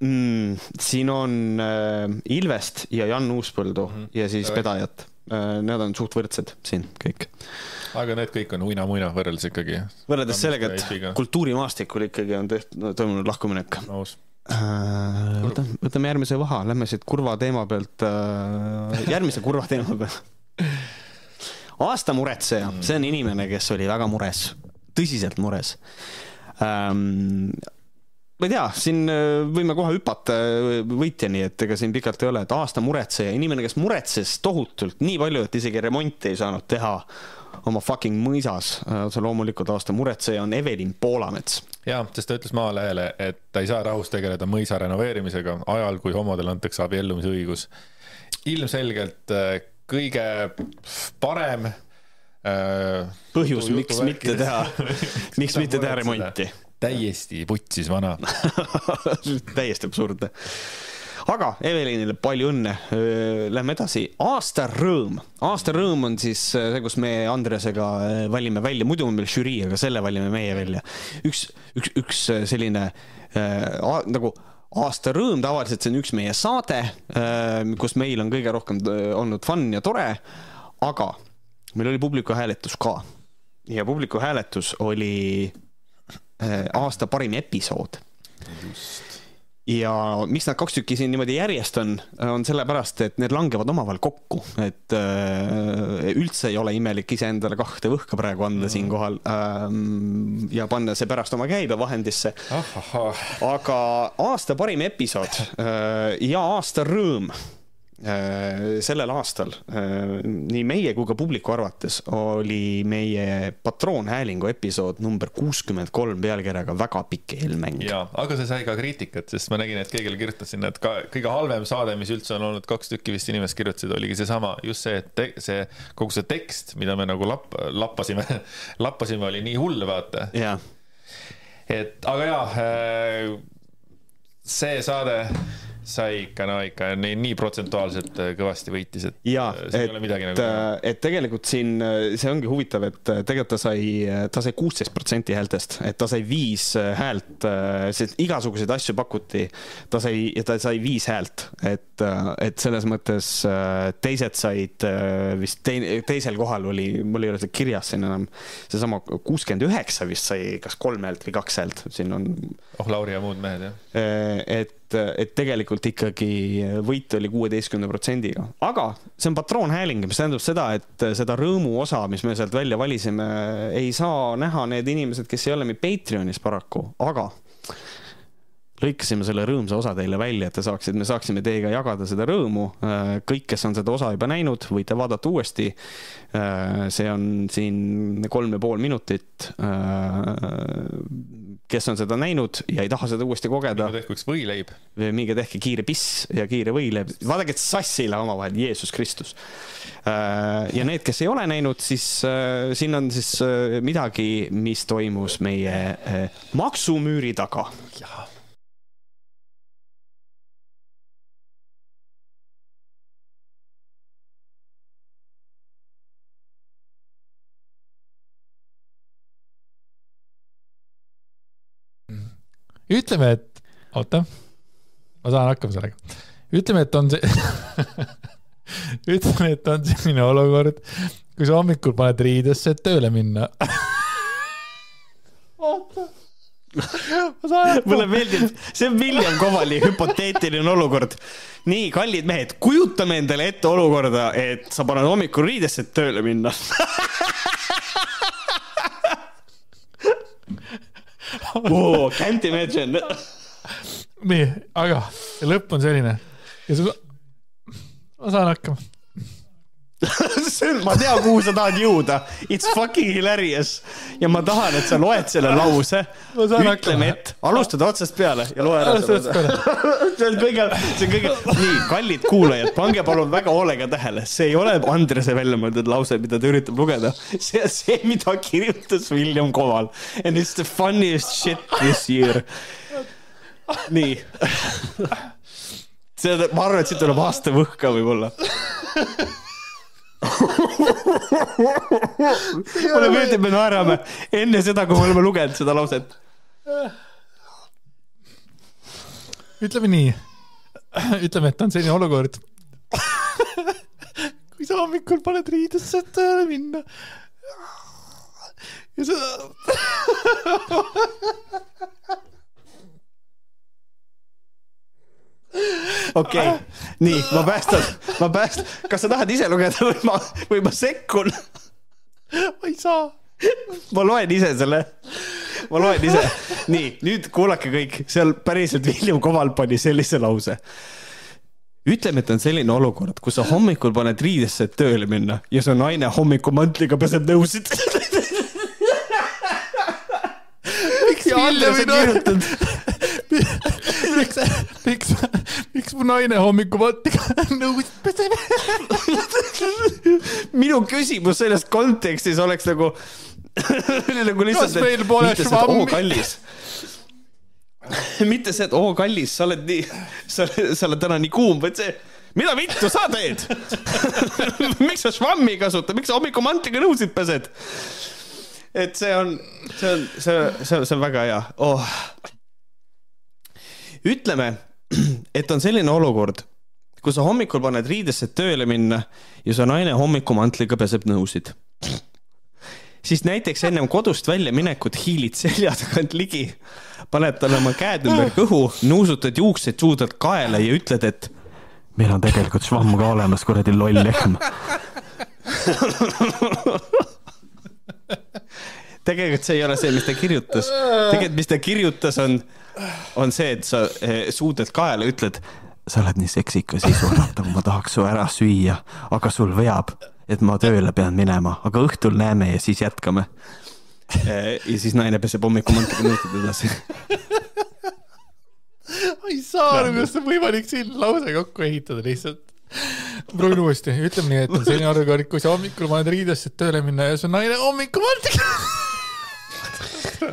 mm,, siin on äh, Ilvest ja Jan Uuspõldu mm -hmm. ja siis Pedajat äh,. Need on suht võrdsed siin kõik. aga need kõik on uina-muina võrreldes ikkagi. võrreldes sellega, et kultuurimaastikul ikkagi on tehtud, toimunud lahkuminek. aus Äh, võtame, võtame järgmise vaha, lähme siit kurva teema pealt äh, järgmise kurva teema peale. aasta muretseja, see on inimene, kes oli väga mures, tõsiselt mures ähm, ma ei tea, siin äh, võime kohe hüpata võitjani, et ega siin pikalt ei ole, et aasta muretseja, inimene, kes muretses tohutult, nii palju, et isegi remonti ei saanud teha oma fucking mõisas. otse loomulikult aasta muretseja on Evelin Poolamets jaa, sest ta ütles Maalehele, et ta ei saa rahus tegeleda mõisa renoveerimisega ajal, kui homodele antakse abiellumise õigus. ilmselgelt äh, kõige parem äh, põhjus, miks mitte teha miks mitte teha [laughs] remonti. Täiesti putsis vana [laughs] täiesti absurdne aga Evelinile palju õnne. Lähme edasi, aasta rõõm. aasta rõõm on siis see, kus me Andresega valime välja, muidu on meil žürii, aga selle valime meie välja. üks, üks, üks selline äh, nagu aasta rõõm, tavaliselt see on üks meie saade äh,, kus meil on kõige rohkem olnud fun ja tore. aga meil oli publiku hääletus ka ja publiku hääletus oli äh, aasta parim episood. just ja miks nad kaks tükki siin niimoodi järjest on, on sellepärast, et need langevad omavahel kokku, et äh, üldse ei ole imelik iseendale kahte võhka praegu anda mm. siinkohal ähm, ja panna see pärast oma käibevahendisse. aga aasta parim episood äh, ja aasta rõõm Äh, sellel aastal äh, nii meie kui ka publiku arvates oli meie patroonhäälingu episood number kuuskümmend kolm pealkirjaga Väga pikk eelmäng. jaa, aga see sai ka kriitikat, sest ma nägin, et keegi kirjutas sinna, et ka kõige halvem saade, mis üldse on olnud, kaks tükki vist inimest kirjutasid, oligi seesama, just see, et see kogu see tekst, mida me nagu lapp, lappasime [laughs] lappasime, oli nii hull, vaata. et aga jaa, äh, see saade sai ikka, no ikka nii, nii protsentuaalselt äh, kõvasti võitis, et. jaa, äh, et, nagu... Äh, et tegelikult siin see ongi huvitav, et tegelikult ta sai, ta sai kuusteist protsenti häältest, et ta sai viis häält, sest igasuguseid asju pakuti. ta sai, ta sai viis häält, et, et selles mõttes teised said vist teine, teisel kohal oli, mul ei ole seda kirjas siin enam, seesama kuuskümmend üheksa vist sai kas kolm häält või kaks häält, siin on. oh, Lauri ja muud mehed, jah. et et tegelikult ikkagi võit oli kuueteistkümne protsendiga, aga see on patroonhääling, mis tähendab seda, et seda rõõmu osa, mis me sealt välja valisime, ei saa näha need inimesed, kes ei ole meil Patreonis paraku, aga lõikasime selle rõõmsa osa teile välja, et te saaksite, me saaksime teiega jagada seda rõõmu. kõik, kes on seda osa juba näinud, võite vaadata uuesti. see on siin kolm ja pool minutit kes on seda näinud ja ei taha seda uuesti kogeda. minge tehke üks võileib. minge tehke kiire piss ja kiire võileib, vaadake sassile omavahel, Jeesus Kristus. Äh, ja need, kes ei ole näinud, siis äh, siin on siis äh, midagi, mis toimus meie maksumüüri taga. Ütleme, et, oota, ma saan hakkama sellega. ütleme, et on see [laughs] ütleme, et on selline olukord, kui sa hommikul paned riidesse, et tööle minna. [laughs] Oota. Mulle meeldib, see on William Kovali hüpoteetiline olukord. nii, kallid mehed, kujutame endale ette olukorda, et sa paned hommikul riidesse, et tööle minna [laughs] Whoa, can't imagine. nii, aga lõpp on selline ja sa, ma saan hakkama [laughs] ma tean, kuhu sa tahad jõuda. It's fucking hilarious ja ma tahan, et sa loed selle lause. ütleme, et alustad otsast peale ja loe ära selle. [laughs] see on kõige, see on kõige, nii, kallid kuulajad, pange palun väga hoolega tähele, see ei ole Andrese välja mõeldud lause, mida ta üritab lugeda. see on see, mida kirjutas William Koval and it's the funniest shit this year. nii see, ma arvan, et siit tuleb aasta võhka võib-olla [laughs] mulle meeldib, me naerame. Enne seda, kui me oleme lugenud seda lauset. ütleme nii, ütleme, et on selline olukord. Kui sa hommikul paned riidesse, tööle minna. Ja sa okei okay., nii, ma päästan, ma päästan, kas sa tahad ise lugeda või ma, või ma sekkun? ma ei saa. ma loen ise selle, ma loen ise. nii, nüüd kuulake kõik, seal päriselt William Koval pani sellise lause ütleme, et on selline olukord, kus sa hommikul paned riidesse, et tööle minna ja su naine hommikumantriga peseb nõusid miks William ei kirjutanud? Miks, miks, miks mu naine hommikupottiga [laughs] nõusid peseb? minu küsimus selles kontekstis oleks nagu nagu lihtsalt, et mitte see, et oo kallis. Mitte see, et oo kallis, sa oled nii, sa, sa oled täna nii kuum, vaid see, mida vittu sa teed? [laughs] Miks sa švammi kasutad, miks sa hommikumantriga nõusid pesed? et see on, see on, see, see, see on väga hea. Oh ütleme, [clears throat] et on selline olukord, kui sa hommikul paned riidesse tööle minna ja su naine hommikumantriga peseb nõusid. siis näiteks ennem kodust väljaminekut hiilid selja tagant ligi, paned talle oma käed ümber kõhu, nuusutad juuksed suudad kaela ja ütled, et meil on tegelikult švamm ka olemas, kuradi loll lehm [laughs] tegelikult see ei ole see, mis ta kirjutas. tegelikult, mis ta kirjutas, on on see, et sa eh, suudad kaela, ütled, sa oled nii seksikas isuratav, ma tahaks su ära süüa, aga sul veab, et ma tööle pean minema, aga õhtul näeme ja siis jätkame. ja siis naine peseb hommikul mõnda minutit edasi ma ei saa aru, kuidas on võimalik siin lause kokku ehitada lihtsalt. proovin uuesti, ütleme nii, et on selline olukord, kui sa hommikul paned riidesse, tööle minna ja su naine hommikul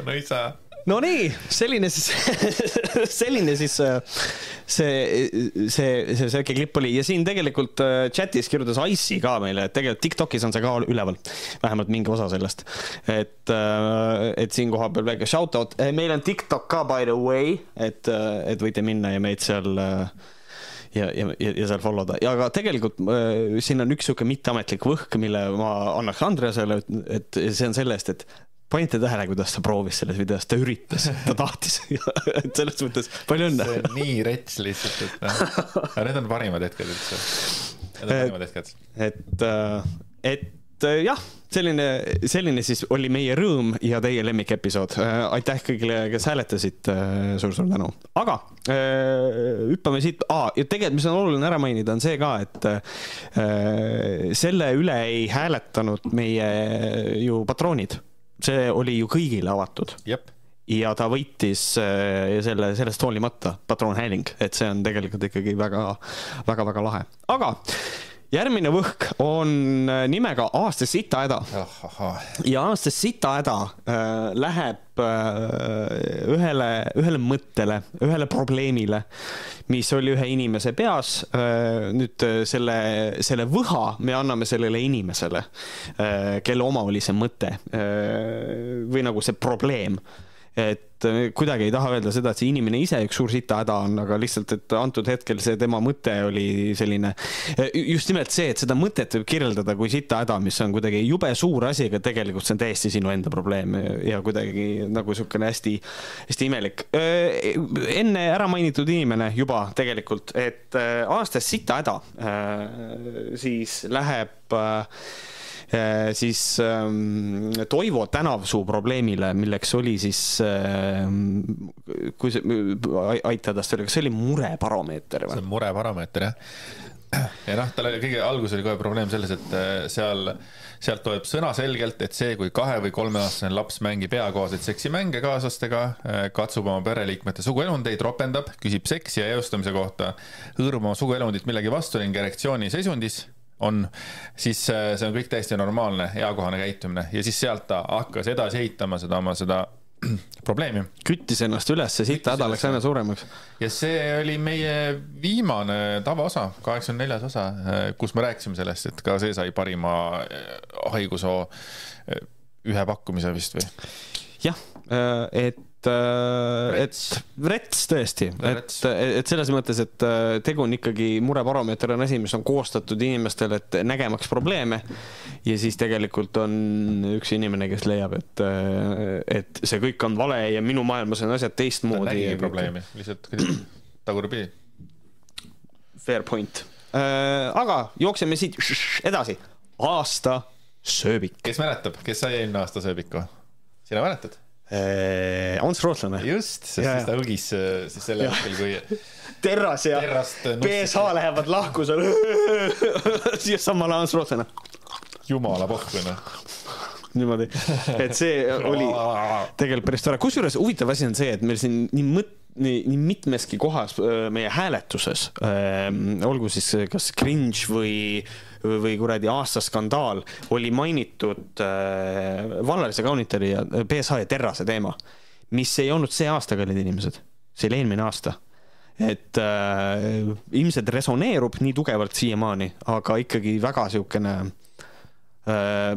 no ei saa no nii, selline siis [laughs] selline siis äh, see, see, see sihuke klipp oli. Ja siin tegelikult äh, chat'is kirjutas Ice'i ka meile, et tegelikult Tiktokis on see ka üleval, vähemalt mingi osa sellest. et, äh, et siin koha peal väike shout out, meil on Tiktok ka by the way, et, et võite minna ja meid seal ja, ja, ja, seal follow da. Ja aga tegelikult äh, siin on üks sihuke mitteametlik võhk, mille ma annaks Andreasele, et see on sellest, et panite tähele, kuidas ta proovis selles videos, ta üritas, ta tahtis et selles mõttes palju õnne. see on nii rets lihtsalt, et noh, aga need on parimad hetked üldse. Need on parimad hetked. et, äh, et äh, jah, selline, selline siis oli meie rõõm ja teie lemmikepisood. Äh, aitäh kõigile, kes hääletasid suur,, suur-suur tänu. aga hüppame siit ah,, ja tegelikult, mis on oluline ära mainida, on see ka, et äh, selle üle ei hääletanud meie ju patroonid see oli ju kõigile avatud. ja ta võitis äh, selle, sellest hoolimata, patroonhääling, et see on tegelikult ikkagi väga, väga, väga lahe, aga järgmine võhk on äh, nimega Aasta sitahäda. ja Aasta sitahäda äh, läheb äh, ühele, ühele mõttele, ühele probleemile, mis oli ühe inimese peas äh,. nüüd äh, selle, selle võha me anname sellele inimesele äh,, kelle oma oli see mõte äh, või nagu see probleem et äh, kuidagi ei taha öelda seda, et see inimene ise üks suur sitahäda on, aga lihtsalt, et antud hetkel see tema mõte oli selline, äh, just nimelt see, et seda mõtet võib kirjeldada kui sitahäda, mis on kuidagi jube suur asi, aga tegelikult see on täiesti sinu enda probleem ja kuidagi nagu niisugune hästi, hästi imelik. Äh, enne ära mainitud inimene juba tegelikult, et aastas sitahäda siis läheb Äh, siis ähm, Toivo Tänavsuu probleemile, milleks oli siis äh,, kui see, aita tast öelda, kas see oli murebaromeeter või? see on murebaromeeter jah. [clears throat] ja noh, tal oli kõige algus oli kohe probleem selles, et äh, seal, sealt tuleb sõnaselgelt, et see, kui kahe või kolmeaastane laps mängib eakohaseid seksimänge kaaslastega, äh, katsub oma pereliikmete suguelundeid, ropendab, küsib seksi ja eostamise kohta, hõõrub oma suguelundit millegi vastu ning erektsiooniseisundis on, siis äh, see on kõik täiesti normaalne, eakohane käitumine ja siis sealt ta hakkas edasi ehitama seda oma seda [clears throat] probleemi. küttis ennast üles, see siit häda läks aina suuremaks. ja see oli meie viimane tavaosa, kaheksakümne neljas osa, äh, kus me rääkisime sellest, et ka see sai parima äh, haigushoo ühe pakkumise vist või? jah, et et, et rets tõesti, et, et selles mõttes, et äh, tegu on ikkagi murebaromeeter on asi, mis on koostatud inimestele, et nägemaks probleeme. ja siis tegelikult on üks inimene, kes leiab, et, äh, et see kõik on vale ja minu maailmas on asjad teistmoodi. ta nägigi probleemi, lihtsalt [clears throat] tagurpidi. Fair point äh,. aga jookseme siit edasi. aasta sööbik. kes mäletab, kes sai eelmine aasta sööbiku? sina mäletad? Äh, Ants Rootslane. just, sest ja, siis ta õgis äh, siis sel hetkel, kui terras ja BSH lähevad lahku seal. [laughs] Siis samal ajal Ants Rootslane. jumala pohhu noh. Niimoodi, et see oli [laughs] tegelikult päris tore, kusjuures huvitav asi on see, et meil siin nii mõt-, nii, nii mitmeski kohas meie hääletuses olgu siis kas cringe või või kuradi aastaskandaal oli mainitud vallalise kaunitari ja BSH ja Terrase teema, mis ei olnud see aasta, kallid inimesed, see oli eelmine aasta. Et äh, ilmselt resoneerub nii tugevalt siiamaani, aga ikkagi väga siukene äh,,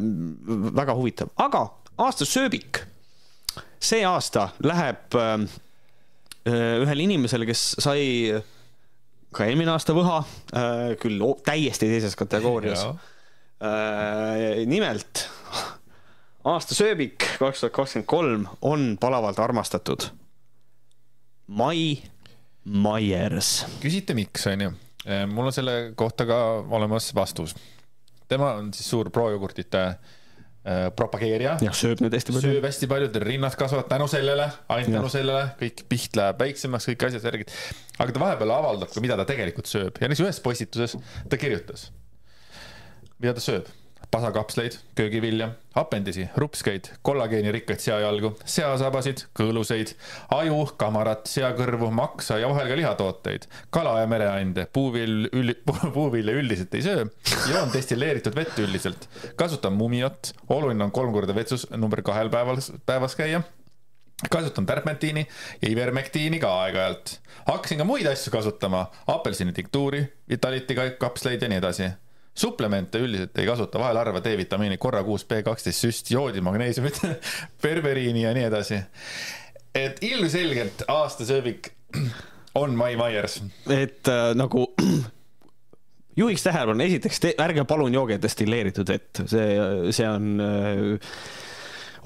väga huvitav, aga aasta sööbik. see aasta läheb äh, ühele inimesele, kes sai äh, ka eelmine aasta Võha, äh, küll täiesti teises kategoorias. Äh, nimelt aasta sööbik kaks tuhat kakskümmend kolm on palavalt armastatud. Mai Myers. küsite, miks, onju? Äh, mul on selle kohta ka olemas vastus. tema on siis suur projogurtite Äh, propageerija. jah, sööb nüüd hästi palju. sööb hästi palju, tal rinnad kasvavad tänu sellele, ainult tänu sellele, kõik piht läheb väiksemaks, kõik asjad, värgid. aga ta vahepeal avaldab ka, mida ta tegelikult sööb ja näiteks ühes postituses ta kirjutas, mida ta sööb pasakapsleid, köögivilja, apendisi, rupskeid, kollageenirikkaid seajalgu, seasabasid, kõõluseid, aju, kamarat, seakõrvu, maksa ja vahel ka lihatooteid, kala ja mereande, puuvill, [laughs] puuvilja üldiselt ei söö, joon destilleeritud vett üldiselt, kasutan mumiot, oluline on kolm korda vetsus number kahel päeval, päevas käia. Kasutan tärpmentiini ja ivermektiini ka aeg-ajalt. hakkasin ka muid asju kasutama, apelsinitiktuuri, Vitality kapsleid ja nii edasi suplemente üldiselt ei kasuta, vahel harva D-vitamiini, korra kuus B12 süst, joodi, magneesiumit [laughs] berberiini ja nii edasi. et ilmselgelt aastasööbik on Mai Maiers. et äh, nagu [clears throat] juhiks tähelepanu, esiteks ärge palun jooge destilleeritud vett, see, see on äh,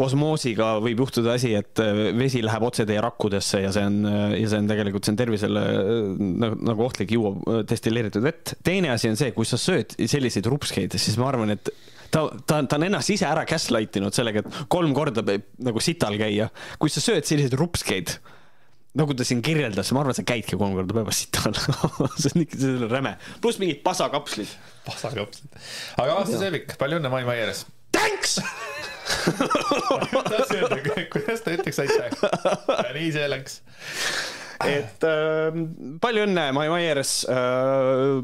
osmoosiga võib juhtuda asi, et äh, vesi läheb otse teie rakkudesse ja see on, äh, ja see on tegelikult, see on tervisele äh, nagu, nagu ohtlik juua destilleeritud vett. teine asi on see, kui sa sööd selliseid rupskeid, siis ma arvan, et ta, ta, ta on ennast ise ära gaslight inud sellega, et kolm korda peab nagu sital käia. kui sa sööd selliseid rupskeid, nagu ta siin kirjeldas, ma arvan, sa käidki kolm korda päevas sital [laughs] see on ikka, see on räme. pluss mingid pasakapslid. pasakapslid. aga aastasööbik, palju õnne Mai Maieres. Thanks [laughs] kuidas ta ütleks aitäh? nii see läks et äh, palju õnne, Mai Maiers äh,.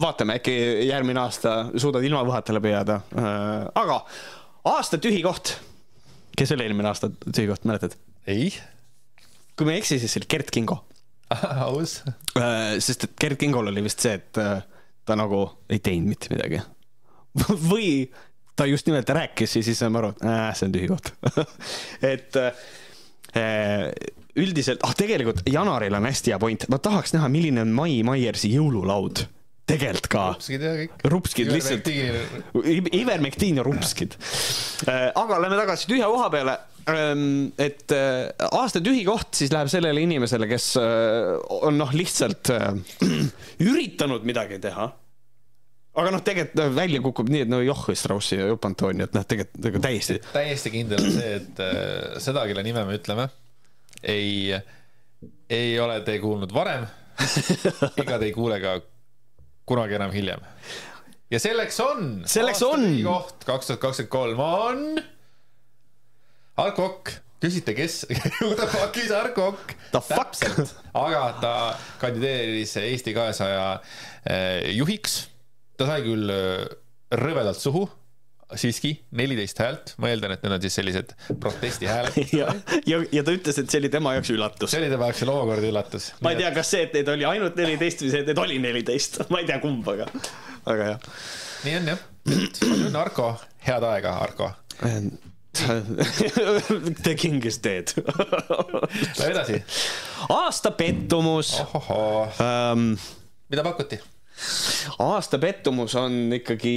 vaatame, äkki järgmine aasta suudad ilma võhata läbi jääda äh,. aga aasta tühi koht. kes oli eelmine aasta tühi koht, mäletad? ei. kui ma ei eksi, siis see oli Gert Kingo. aus äh,. sest et Gert Kingol oli vist see, et äh, ta nagu ei teinud mitte midagi [laughs] või ta just nimelt rääkis ja siis saime aru, et äh, see on tühi koht [laughs] et äh, üldiselt, ah tegelikult Janaril on hästi hea point, ma tahaks näha, milline on Mai Maiersi jõululaud tegelikult ka. rupskid ja kõik. rupskid lihtsalt. Ivermektiin ja rupskid. Äh, aga lähme tagasi tühja koha peale. Ähm, et äh, aasta tühi koht siis läheb sellele inimesele, kes on noh, lihtsalt [clears throat] üritanud midagi teha aga noh, tegelikult noh, välja kukub nii, et no Joh Straussi ja Jupp Antoni, et noh, tegelikult nagu täiesti. täiesti kindel on see, et äh, seda, kelle nime me ütleme, ei, ei ole te kuulnud varem [laughs] ega te ei kuule ka kunagi enam hiljem. ja selleks on. selleks on. koht kaks tuhat kakskümmend kolm on. Arko Okk küsite, kes [laughs] the fuck is Arko Okk? täpselt, aga ta kandideeris Eesti kahesaja äh, juhiks ta sai küll äh, rõvedalt suhu, siiski neliteist häält, ma eeldan, et need on siis sellised protestihääled [laughs] ja, ja, ja ta ütles, et see oli tema jaoks üllatus. see oli tema jaoks omakorda üllatus. ma ei tea, kas see, et neid oli ainult neliteist või see, et neid oli neliteist, [laughs] ma ei tea kumb, aga, aga jah. nii on jah, palju õnne, Arko, head aega, Arko [laughs] The king is dead Lähme edasi. aasta pettumus. Um, mida pakuti? Aasta pettumus on ikkagi,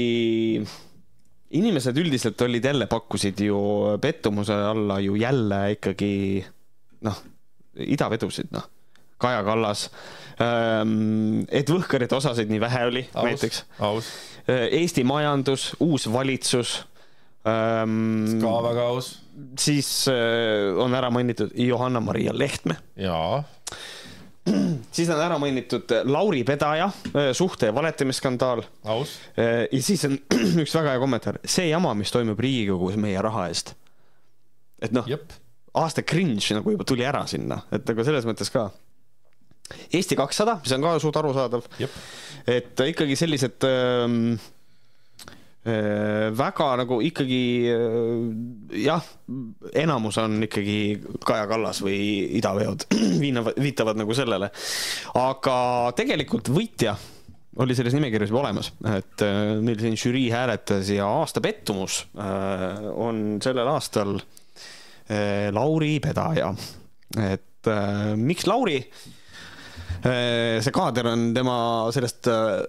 inimesed üldiselt olid jälle, pakkusid ju pettumuse alla ju jälle ikkagi noh, idavedusid, noh. Kaja Kallas ähm,, et Võhkarit osasid nii vähe oli aus, näiteks. Äh, Eesti majandus, uus valitsus ähm,. ka väga aus. siis äh, on ära mainitud Johanna-Maria Lehtme. jaa [clears throat] siis on ära mainitud äh, Lauri Pedaja äh, suhte ja valetamiskandaal. Äh, ja siis on [clears throat] üks väga hea kommentaar, see jama, mis toimub Riigikogus meie raha eest. et noh, aasta cringe nagu juba tuli ära sinna, et nagu selles mõttes ka. Eesti kakssada, mis on ka suht arusaadav. et ikkagi sellised ähm, Äh, väga nagu ikkagi äh, jah, enamus on ikkagi Kaja Kallas või idaveod [clears throat] viitavad nagu sellele. aga tegelikult võitja oli selles nimekirjas juba olemas, et äh, meil siin žürii hääletas ja aasta pettumus on sellel aastal Lauri Pedaja. et miks Lauri? Äh, see kaader on tema sellest äh,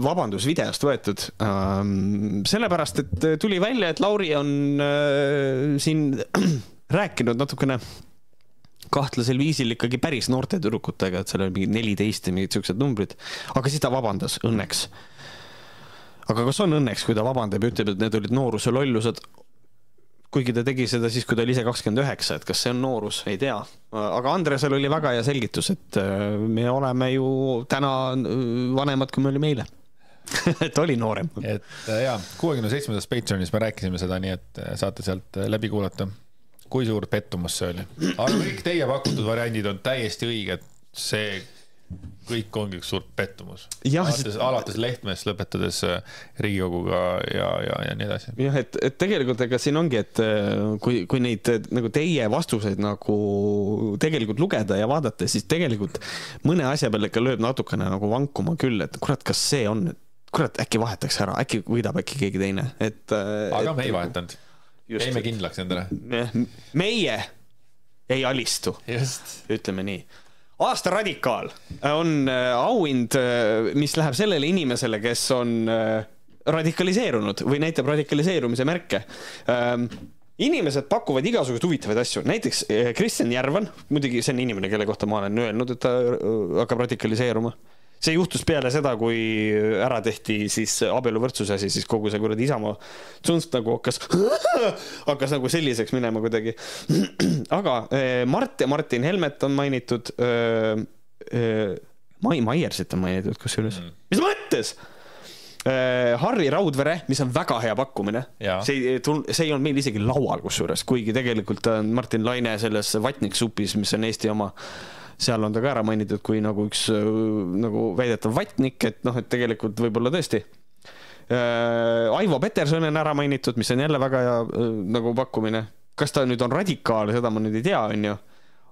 vabandusvideost võetud. Ähm, sellepärast, et tuli välja, et Lauri on äh, siin [clears throat] rääkinud natukene kahtlasel viisil ikkagi päris noorte tüdrukutega, et seal oli mingi neliteist ja mingid siuksed numbrid. aga siis ta vabandas, õnneks. aga kas on õnneks, kui ta vabandab ja ütleb, et need olid nooruse lollused? Kuigi ta tegi seda siis, kui ta oli ise kakskümmend üheksa, et kas see on noorus, ei tea. aga Andresel oli väga hea selgitus, et äh, me oleme ju täna äh, vanemad, kui me olime eile [laughs] et oli noorem. et äh, jaa, kuuekümne seitsmendas Patreonis me rääkisime seda, nii et saate sealt läbi kuulata. kui suur pettumus see oli. aga kõik teie pakutud variandid on täiesti õiged. see kõik ongi üks suur pettumus. alates, alates Lehtmest, lõpetades äh, Riigikoguga ja, ja, ja nii edasi. jah, et, et tegelikult ega siin ongi, et äh, kui, kui neid äh, nagu teie vastuseid nagu tegelikult lugeda ja vaadata, siis tegelikult mõne asja peale ikka lööb natukene nagu vankuma küll, et kurat, kas see on, kurat, äkki vahetaks ära, äkki võidab äkki keegi teine, et. aga et, me ei vahetanud. jäime kindlaks endale. meie ei alistu, ütleme nii aasta radikaal on äh, auhind, äh, mis läheb sellele inimesele, kes on äh, radikaliseerunud või näitab radikaliseerumise märke. Ähm, inimesed pakuvad igasuguseid huvitavaid asju, näiteks Kristjan Järvan, muidugi see on inimene, kelle kohta ma olen öelnud, et ta hakkab radikaliseeruma see juhtus peale seda, kui ära tehti siis abieluvõrdsuse asi, siis kogu see kuradi Isamaa tsunft nagu hakkas, [laughs] hakkas nagu selliseks minema kuidagi. [clears throat] aga eh, Mart ja Martin Helmet on mainitud. Eh, eh, Mai Maiersit on mainitud kusjuures mm., mis mõttes? Harri Raudvere, mis on väga hea pakkumine, see ei, see ei olnud meil isegi laual kusjuures, kuigi tegelikult on Martin Laine selles vatniksupis, mis on Eesti oma seal on ta ka ära mainitud kui nagu üks äh, nagu väidetav vatnik, et noh, et tegelikult võib-olla tõesti. Äh, Aivo Peterson on ära mainitud, mis on jälle väga hea äh, nagu pakkumine. kas ta nüüd on radikaal, seda ma nüüd ei tea, onju.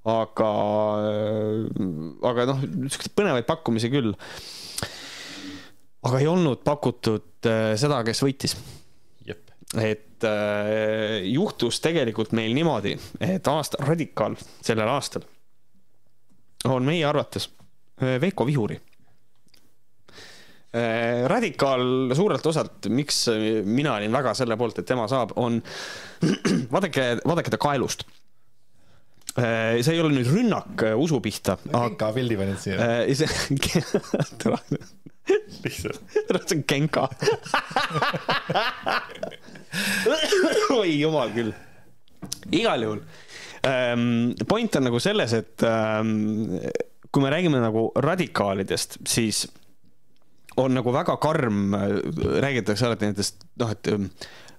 aga, aga noh, siukseid põnevaid pakkumisi küll. aga ei olnud pakutud seda, kes võitis. et juhtus tegelikult meil niimoodi, et aasta radikaal sellel aastal on meie arvates äh, Veiko Vihuri. Äh, radikaal suurelt osalt, miks mina olin väga selle poolt, et tema saab, on [clears throat] vaadake, vaadake ta kaelust äh, see ei ole nüüd rünnak usu pihta. Genka pildi panid siia. lihtsalt. see on Genka. [laughs] [laughs] [laughs] oi jumal küll. igal juhul point on nagu selles, et ehm, kui me räägime nagu radikaalidest, siis on nagu väga karm, räägitakse alati nendest, noh, et ehm,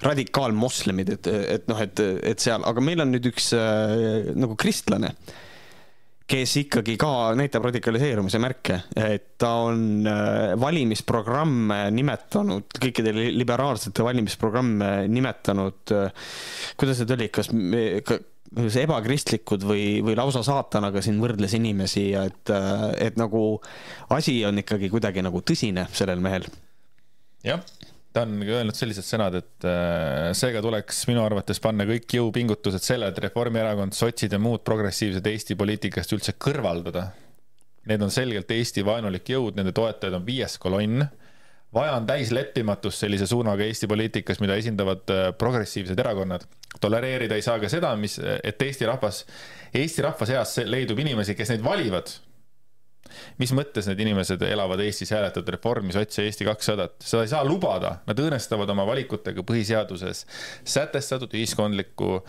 radikaalmoslemid, et, et noh, et, et seal, aga meil on nüüd üks nagu kristlane, kes ikkagi ka näitab radikaliseerumise märke, et ta on valimisprogramme nimetanud, kõikide liberaalsete valimisprogramme nimetanud, kuidas need oli, kas ebakristlikud või, või lausa saatanaga siin võrdles inimesi ja et, et nagu asi on ikkagi kuidagi nagu tõsine sellel mehel. jah, ta on öelnud sellised sõnad, et äh, seega tuleks minu arvates panna kõik jõupingutused selle, et Reformierakond, sotsid ja muud progressiivsed Eesti poliitikast üldse kõrvaldada. Need on selgelt Eesti vaenulik jõud, nende toetajad on viies kolonn vaja on täis leppimatust sellise suunaga Eesti poliitikas, mida esindavad äh, progressiivsed erakonnad. tolereerida ei saa ka seda, mis, et Eesti rahvas, Eesti rahva seas leidub inimesi, kes neid valivad. mis mõttes need inimesed elavad Eestis, hääletavad Reformi, Sotsi, Eesti kakssadat, seda ei saa lubada, nad õõnestavad oma valikutega põhiseaduses sätestatud ühiskondlikku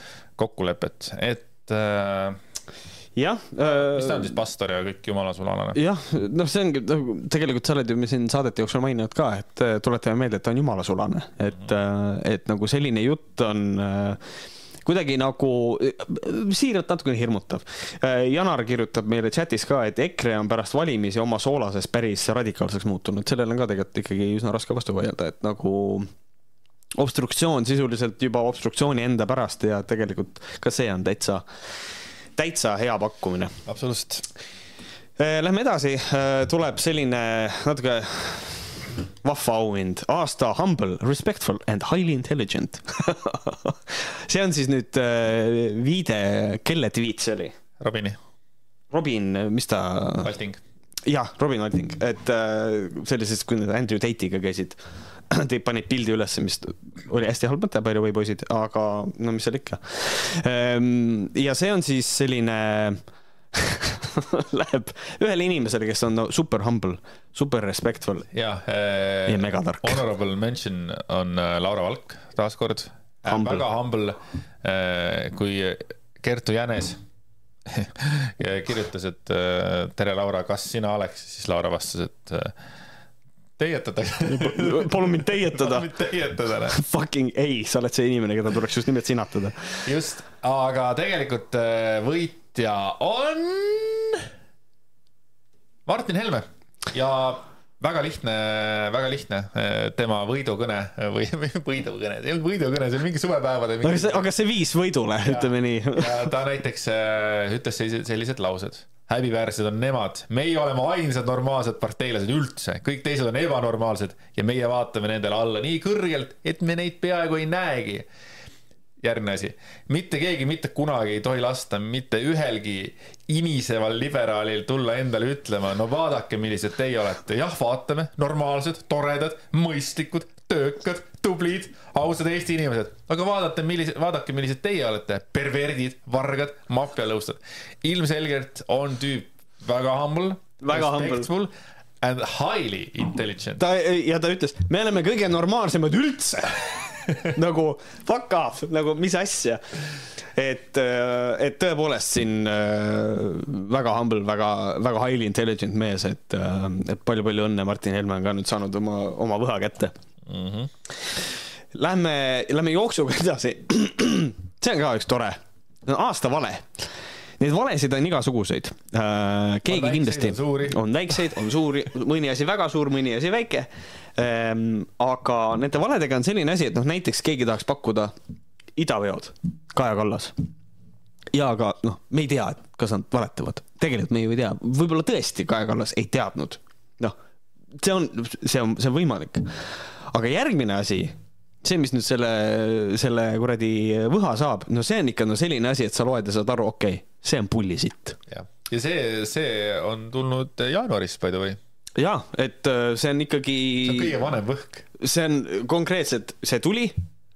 kokkulepet, et äh, jah äh,. mis ta on siis, pastor ja kõik jumalasulane? jah, noh, see ongi nagu tegelikult sa oled ju siin saadete jooksul maininud ka, et äh, tuletame meelde, et ta on jumalasulane, et mm, -hmm. et nagu selline jutt on äh, kuidagi nagu siiralt natukene hirmutav. Janar kirjutab meile chatis ka, et EKRE on pärast valimisi oma soolases päris radikaalseks muutunud, sellele on ka tegelikult ikkagi üsna raske vastu vaielda, et nagu obstruktsioon sisuliselt juba obstruktsiooni enda pärast ja tegelikult ka see on täitsa täitsa hea pakkumine. absoluutselt. Eh, lähme edasi, eh, tuleb selline natuke vahva auhind, aasta humble, respectful and highly intelligent [laughs] see on siis nüüd eh, viide, kelle tweet see oli? Robini. Robin, mis ta? Alting. jah, Robin Alting, et oli siis, kui nad Andrew Tate'iga käisid [clears throat] Te panid pildi ülesse, mis oli hästi halb mõte, by the way, poisid, aga no mis seal ikka. Ehm, ja see on siis selline [laughs] läheb ühele inimesele, kes on no, super humble, super respectful. ja, ja megatark. Honorable mention on äh, Laura Valk taaskord humble. väga humble, kui Kertu Jänes [laughs] kirjutas, et tere, Laura, kas sina oleks, siis Laura vastas, et [laughs] teietada palun mind teietada. palun mind teietada. Fucking ei, sa oled see inimene, keda tuleks just nimelt sinatada. just, aga tegelikult äh, võitja on Martin Helme ja väga lihtne, väga lihtne äh, tema võidukõne või [laughs] võidukõne, see ei olnud võidukõne, see oli mingi suvepäevade mingi.... aga see, aga see viis võidule, ütleme nii. ta näiteks äh, ütles sellised laused häbiväärsed on nemad, meie oleme ainsad normaalsed parteilased üldse, kõik teised on ebanormaalsed ja meie vaatame nendele alla nii kõrgelt, et me neid peaaegu ei näegi. järgmine asi, mitte keegi mitte kunagi ei tohi lasta mitte ühelgi iniseval liberaalil tulla endale ütlema, no vaadake, millised teie olete, jah, vaatame, normaalsed, toredad, mõistlikud, töökad tublid, ausad Eesti inimesed, aga vaadake, millised, vaadake, millised teie olete, perverdid, vargad, maffialõustad. ilmselgelt on tüüp väga humble, respectful and highly intelligent. ta ja ta ütles, me oleme kõige normaalsemad üldse [laughs] nagu fuck off, nagu mis asja. et, äh, et tõepoolest siin äh, väga humble, väga, väga highly intelligent mees, et, äh, et palju-palju õnne, Martin Helme on ka nüüd saanud oma, oma võha kätte mm. -hmm. Lähme, lähme jooksuga edasi. see on ka üks tore, aasta vale. Neid valesid on igasuguseid. Äh, keegi on kindlasti on väikseid, on suuri, mõni asi väga suur, mõni asi väike. Ähm, aga nende valedega on selline asi, et noh, näiteks keegi tahaks pakkuda idaveod, Kaja Kallas ja aga noh, me ei tea, kas nad valetavad, tegelikult me ju ei tea, võib-olla tõesti Kaja Kallas ei teadnud. noh, see on, see on, see on võimalik aga järgmine asi, see, mis nüüd selle, selle kuradi võha saab, no see on ikka no selline asi, et sa loed ja saad aru, okei okay,, see on pullisitt. ja, see, see on tulnud jaanuaris, by the way ja, et äh, see on ikkagi. see on kõige vanem võhk. see on konkreetselt, see tuli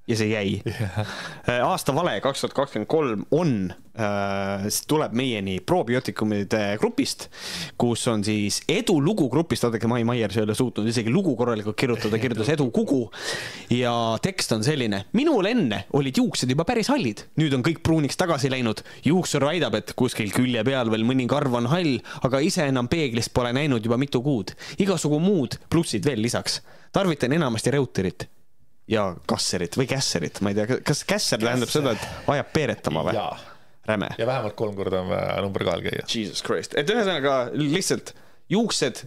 ja see jäi yeah.. aasta vale kaks tuhat kakskümmend kolm on äh,, tuleb meieni probiootikumide grupist, kus on siis edulugu grupist, vaadake, Mai Maiers ei ole suutnud isegi lugu korralikult kirjutada, kirjutas edukugu. ja tekst on selline, minul enne olid juuksed juba päris hallid, nüüd on kõik pruuniks tagasi läinud. juuksur väidab, et kuskil külje peal veel mõni karv on hall, aga ise enam peeglist pole näinud juba mitu kuud. igasugu muud plussid veel lisaks tarvitan enamasti Reuterit ja kasserit või kässerit, ma ei tea, kas kässer tähendab seda, et ajab peeretama või? räme. ja vähemalt kolm korda on vaja number kahel käia. Jesus Christ, et ühesõnaga lihtsalt juuksed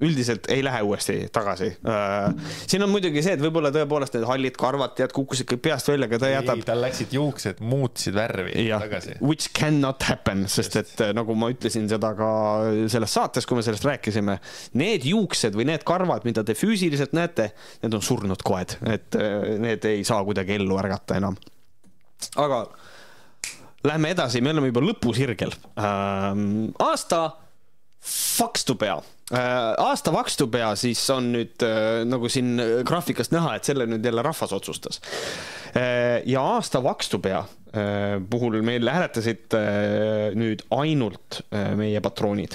üldiselt ei lähe uuesti tagasi. Äh, siin on muidugi see, et võib-olla tõepoolest need hallid karvad tead kukkusid kõik peast välja, aga ta jätab. tal läksid juuksed, muutsid värvi ja, tagasi. Which cannot happen, sest et äh, nagu ma ütlesin seda ka selles saates, kui me sellest rääkisime, need juuksed või need karvad, mida te füüsiliselt näete, need on surnud koed, et äh, need ei saa kuidagi ellu ärgata enam. aga lähme edasi, me oleme juba lõpusirgel ähm,. aasta Fakstupea Äh, aasta Vakstupea siis on nüüd äh, nagu siin graafikast näha, et selle nüüd jälle rahvas otsustas. Äh, ja aasta Vakstupea puhul meil hääletasid nüüd ainult meie patroonid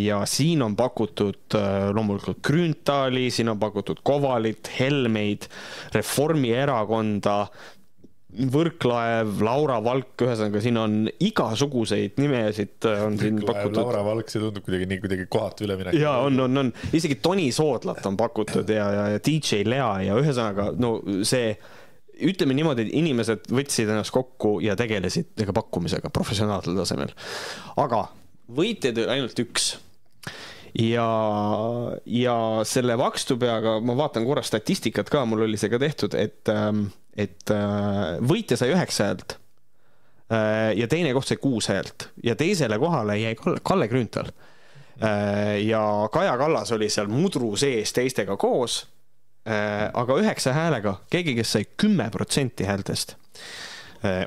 ja siin on pakutud loomulikult Grünthali, siin on pakutud Kovalit, Helmeid, Reformierakonda, Võrklaev, Laura Valk, ühesõnaga siin on igasuguseid nimesid äh, on siin pakutud. Laura Valk, see tundub kuidagi nii kuidagi kohatu üleminek. ja on, on, on isegi Toni Soodlat on pakutud ja, ja, ja DJ Lea ja ühesõnaga no see ütleme niimoodi, et inimesed võtsid ennast kokku ja tegelesid ega pakkumisega professionaalsel tasemel. aga võitjaid oli ainult üks ja, ja selle vakstupeaga ma vaatan korra statistikat ka, mul oli see ka tehtud, et ähm, et äh, võitja sai üheksa häält äh, ja teine koht sai kuus häält ja teisele kohale jäi Kalle Grünthal. Äh, ja Kaja Kallas oli seal mudru sees teistega koos. aga üheksa häälega, keegi, kes sai kümme protsenti häältest,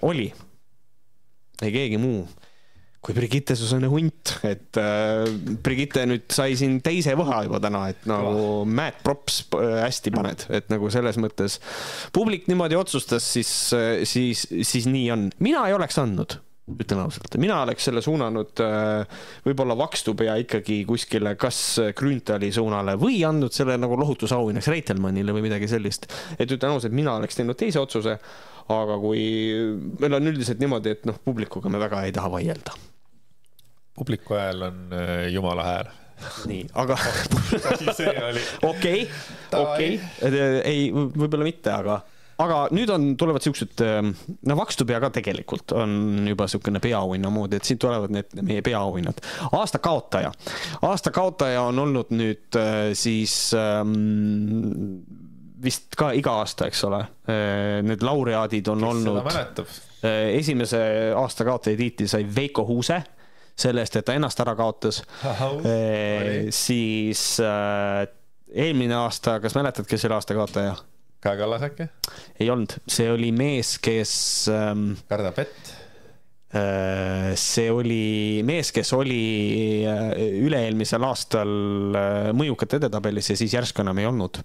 oli ei keegi muu kui Brigitte Susanne Hunt, et äh, Brigitte nüüd sai siin teise võha juba täna, et nagu oh. mad props äh, hästi paned, et nagu selles mõttes publik niimoodi otsustas, siis, äh, siis, siis nii on. mina ei oleks andnud ütlen ausalt, mina oleks selle suunanud äh, võib-olla vakstu pea ikkagi kuskile kas Grünthali suunale või andnud selle nagu lohutusauhinnaks Reitelmannile või midagi sellist. et ütlen ausalt, mina oleks teinud teise otsuse, aga kui meil on üldiselt niimoodi, et noh, publikuga me väga ei taha vaielda. Publiku hääl on äh, jumala hääl nii, aga okei, okei, ei, võib-olla mitte, aga aga nüüd on, tulevad siuksed, ähm, no Vakstupea ka tegelikult on juba siukene peaauhinna moodi, et siit tulevad need meie peaauhinnad. aasta kaotaja, aasta kaotaja on olnud nüüd äh, siis ähm, vist ka iga aasta, eks ole. Äh, need laureaadid on Kes olnud. Äh, esimese aasta kaotaja tiitli sai Veiko Huuse selle eest, et ta ennast ära kaotas. siis äh, eelmine aasta, kas mäletad, kes oli aasta kaotaja? Kaja Kallas äkki? ei olnud, see oli mees, kes ähm,. kardab vett äh,. see oli mees, kes oli äh, üle-eelmisel aastal äh, mõjukate edetabelis ja siis järsku enam ei olnud.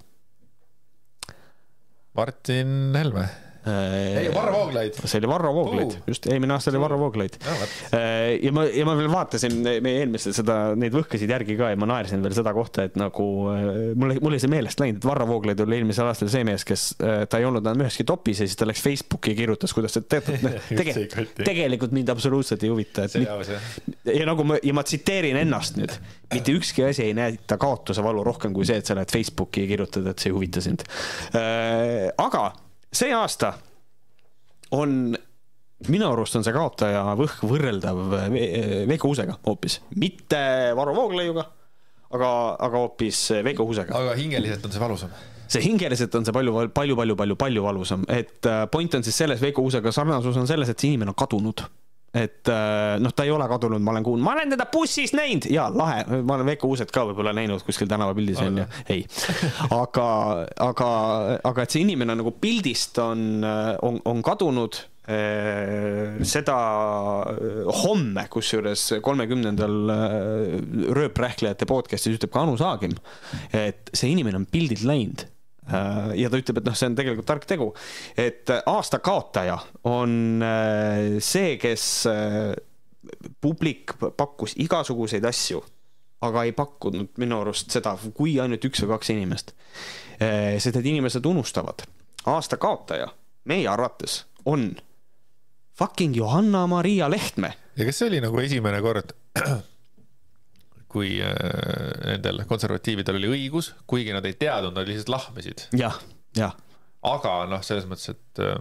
Martin Helme ei, Varro Vooglaid. see oli Varro Vooglaid uh., just, eelmine aasta oli Varro Vooglaid no,. Äh, ja ma, ja ma veel vaatasin meie eelmist seda, neid võhkasid järgi ka ja ma naersin veel seda kohta, et nagu äh, mul, mul oli see meelest läinud, et Varro Vooglaid oli eelmisel aastal see mees, kes, äh, ta ei olnud enam üheski topis ja siis ta läks Facebooki ja kirjutas, kuidas ta teatud, [laughs] tege, tegelikult mind absoluutselt ei huvita, et. ja nagu ma, ja ma tsiteerin ennast nüüd, mitte ükski asi ei näita kaotuse valu rohkem kui see, et sa lähed Facebooki ja kirjutad, et see ei huvita sind. aga see aasta on minu arust on see kaotaja võhk võrreldav Veiko Uusega hoopis, mitte Varro Vooglaiuga, aga, aga hoopis Veiko Uusega. aga hingeliselt on see valusam? see hingeliselt on see palju, palju, palju, palju, palju valusam, et äh, point on siis selles, Veiko Uusega sarnasus on selles, et see inimene on kadunud et äh, noh, ta ei ole kadunud, ma olen kuulnud, ma olen teda bussis näinud. Ja lahe, ma olen Veiko Uuset ka võib-olla näinud kuskil tänavapildis onju, ei. aga, aga, aga et see inimene nagu pildist on, on, on kadunud äh, seda homme, kusjuures kolmekümnendal äh, rööprähklejate podcast'is ütleb ka Anu Saagim, et see inimene on pildilt läinud. Äh, ja ta ütleb, et noh, see on tegelikult tark tegu, et äh, aasta kaotaja on äh, see, kes publik pakkus igasuguseid asju, aga ei pakkunud minu arust seda, kui ainult üks või kaks inimest. sest need inimesed unustavad, aasta kaotaja meie arvates on fucking Johanna-Maria Lehtme. ja kas see oli nagu esimene kord kui äh, nendel konservatiividel oli õigus, kuigi nad ei teadnud, nad lihtsalt lahmisid. jah, jah. aga noh, selles mõttes, et äh,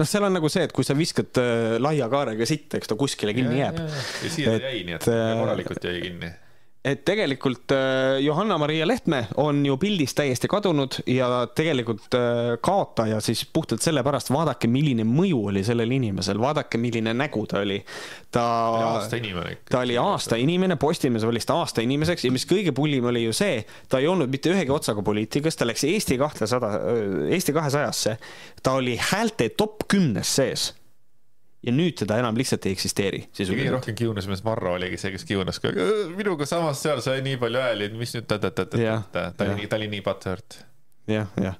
noh, seal on nagu see, et kui sa viskad äh, laia kaarega sitta, eks ta kuskile kinni ja, jääb. ja siia ta jäi, nii et korralikult jäi kinni et tegelikult äh, Johanna-Maria Lehtme on ju pildist täiesti kadunud ja tegelikult äh, kaotaja siis puhtalt sellepärast, vaadake, milline mõju oli sellel inimesel, vaadake, milline nägu ta oli. ta, aasta inimene. ta oli aasta inimene, Postimees valis ta aasta inimeseks ja mis kõige pullim oli ju see, ta ei olnud mitte ühegi otsaga poliitikas, ta läks Eesti kahtesada, Eesti kahesajasse. ta oli häälte top kümnes sees ja nüüd teda enam lihtsalt ei eksisteeri. kõige rohkem kiunas mees Varro oligi see, kes kiunas, minuga samas seal sai nii palju hääli, mis nüüd ta, ta, ta, ta, ta, ta oli nii, ta oli nii butthurt. jah, jah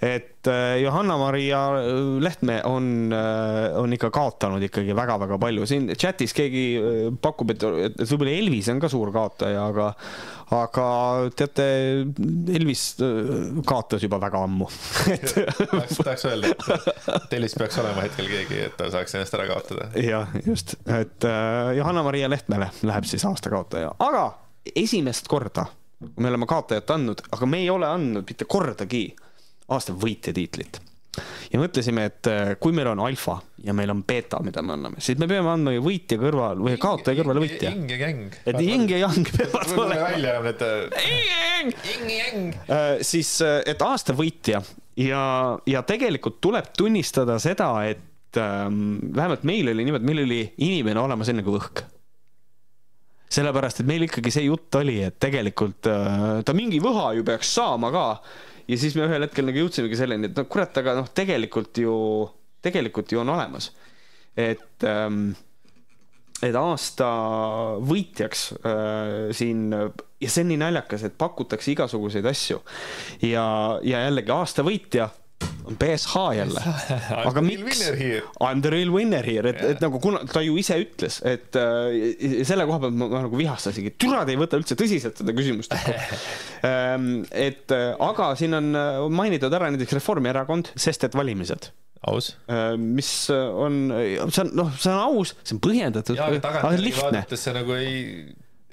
et äh, Johanna-Maria äh, Lehtme on, äh, on ikka kaotanud ikkagi väga-väga palju, siin chatis keegi pakub, et, et võib-olla Elvis on ka suur kaotaja, aga, aga teate, Elvis kaotas juba väga ammu. [laughs] Tahaks, tahaks öelda, et Elvis peaks olema hetkel keegi, et ta saaks ennast ära kaotada. jah, just, et Johanna-Maria Lehtmele läheb siis aasta kaotaja, aga esimest korda me oleme kaotajat andnud, aga me ei ole andnud mitte kordagi aasta võitja tiitlit. ja mõtlesime, et äh, kui meil on alfa ja meil on beeta, mida me anname, siis me peame andma ju võitja kõrval või kaotaja kõrvale võitja. ing ja gäng. et ing ja yang peavad olema. välja on need. ing ja gäng. siis, äh, et aasta võitja ja, ja tegelikult tuleb tunnistada seda, et ähm, vähemalt meil oli niimoodi, meil oli inimene olemas enne kui õhk sellepärast, et meil ikkagi see jutt oli, et tegelikult äh, ta mingi võha ju peaks saama ka ja siis me ühel hetkel nagu jõudsimegi selleni, et no kurat, aga noh, tegelikult ju, tegelikult ju on olemas. et ähm, et aasta võitjaks äh, siin ja see on nii naljakas, et pakutakse igasuguseid asju ja, ja jällegi aasta võitja on BSH jälle. [laughs] aga miks? I m the real winner here, et, et nagu kuna ta ju ise ütles, et äh, selle koha pealt ma, ma nagu vihastasingi, türa te ei võta üldse tõsiselt seda küsimust. [laughs] Ähm, et äh, aga siin on äh, mainitud ära näiteks Reformierakond, sest et valimised. Aus. Äh, mis on, see on, noh, see on aus, see on põhjendatud, aga tagantjärgi vaadates see nagu ei,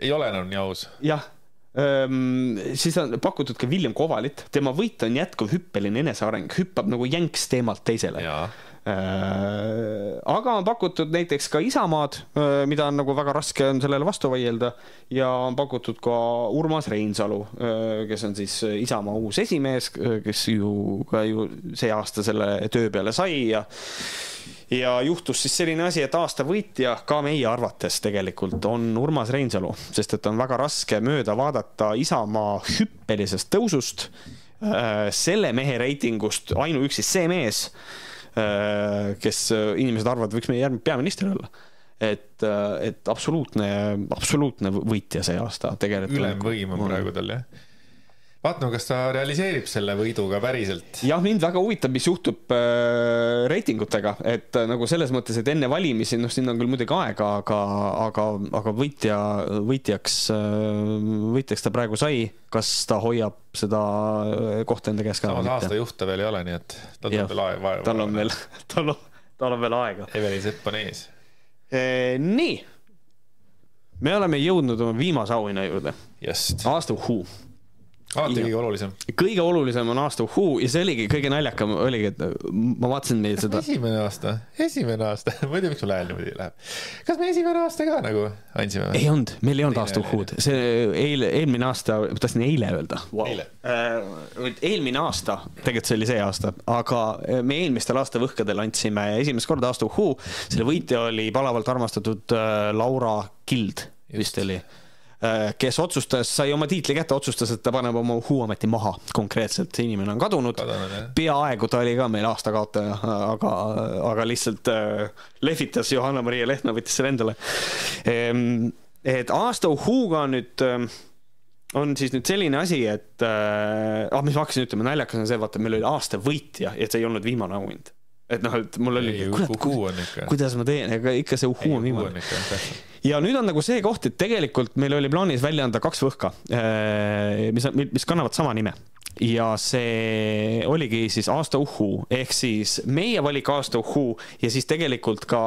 ei ole enam nii aus. jah siis on pakutud ka William Kovalit, tema võit on jätkuv hüppeline eneseareng, hüppab nagu jänks teemalt teisele. Äh, aga on pakutud näiteks ka Isamaad, äh, mida on nagu väga raske on sellele vastu vaielda. Ja on pakutud ka Urmas Reinsalu, äh, kes on siis Isamaa uus esimees, kes ju ka ju see aasta selle töö peale sai ja ja juhtus siis selline asi, et aasta võitja ka meie arvates tegelikult on Urmas Reinsalu, sest et on väga raske mööda vaadata Isamaa hüppelisest tõusust, äh, selle mehe reitingust ainuüksi see mees, äh, kes inimesed arvavad, võiks meie järgmine peaminister olla et, äh, et absoluutne, absoluutne võitja see aasta tegelikult. ülemvõim on praegu tal jah vaatame, kas ta realiseerib selle võidu ka päriselt. jah, mind väga huvitab, mis juhtub äh, reitingutega, et äh, nagu selles mõttes, et enne valimisi, noh, siin on küll muidugi aega, aga, aga, aga võitja, võitjaks äh,, võitjaks ta praegu sai. kas ta hoiab seda äh, kohta enda käes ka? samas aasta juht ta veel ei ole, nii et tal on veel aega. tal on veel, [laughs] tal on, tal on veel aega. Evelin Sepp on ees e,. nii, me oleme jõudnud oma viimase auhinna juurde. aasta uhuu alati kõige olulisem. kõige olulisem on aasta uhuu ja see oligi kõige naljakam oligi, et ma vaatasin meil seda. esimene aasta, esimene aasta ma ei tea, miks mul hääl niimoodi läheb. kas me esimene aasta ka nagu andsime? ei olnud, meil ei olnud aasta uhuud, see eile, eelmine aasta, ma tahtsin eile öelda wow.. äh,. eelmine aasta, tegelikult see oli see aasta, aga me eelmistel aastavõhkadel andsime esimest korda aasta uhuu. selle võitja oli palavalt armastatud äh, Laura Kild vist oli Äh, kes otsustas, sai oma tiitli kätte, otsustas, et ta paneb oma Huuameti maha konkreetselt, see inimene on kadunud. peaaegu ta oli ka meil aasta kaotaja, aga, aga lihtsalt äh, lehvitas Johanna-Maria Lehtme, võttis selle endale. Ehm, et aasta Uhuga nüüd äh, on siis nüüd selline asi, et äh,, ah, mis ma hakkasin ütlema, naljakas on see, vaata, meil oli aasta võitja ja see ei olnud viimane auhind et noh, et mul oli, kurat, kuidas ma teen, ega ikka see uhuu on viimane. ja nüüd on nagu see koht, et tegelikult meil oli plaanis välja anda kaks võhka, äh, mis, mis kannavad sama nime ja see oligi siis aasta uhuu ehk siis meie valik aasta uhuu ja siis tegelikult ka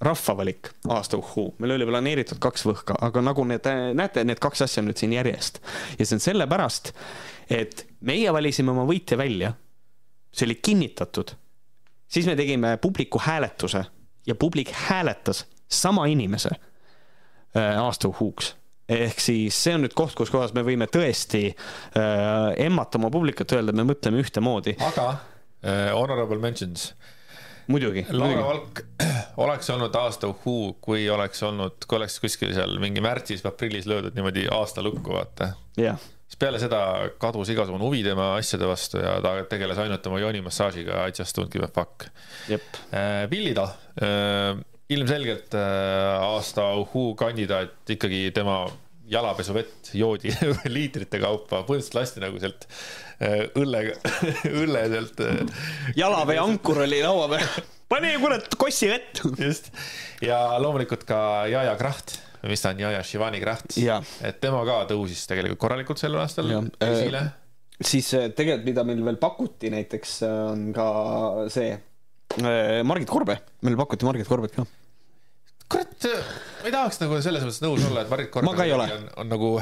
rahva valik aasta uhuu. meil oli planeeritud kaks võhka, aga nagu need, näete, need kaks asja on nüüd siin järjest ja see on sellepärast, et meie valisime oma võitja välja. see oli kinnitatud siis me tegime publiku hääletuse ja publik hääletas sama inimese äh, aasta uhuuks ehk siis see on nüüd koht, kus kohas me võime tõesti äh, emmata oma publikut, öelda, me mõtleme ühtemoodi. aga äh, honorable mentions. muidugi. Laura Valk [clears throat] oleks olnud aasta uhuu, kui oleks olnud, kui oleks kuskil seal mingi märtsis või aprillis löödud niimoodi aasta lukku, vaata. jah siis peale seda kadus igasugune huvi tema asjade vastu ja ta tegeles ainult oma joonimassaažiga, I just don't give a fuck. Villida, äh, äh, ilmselgelt äh, aasta uhuu kandidaat ikkagi tema jalapesuvett joodi [laughs] liitrite kaupa, põhimõtteliselt lasti nagu sealt õllega, [laughs] õlle sealt. jalaveeankur oli laua peal, [laughs] pane kurat kossi vett. just, ja loomulikult ka Jaja Kraht mis ta on, Jaja Shivani Kraht. et tema ka tõusis tegelikult korralikult sel aastal esile äh,. siis äh, tegelikult, mida meil veel pakuti näiteks äh, on ka see Margit Korbe, meil pakuti Margit Korbet ka. kurat, ma ei tahaks nagu selles mõttes nõus olla, et Margit Korbe on, on nagu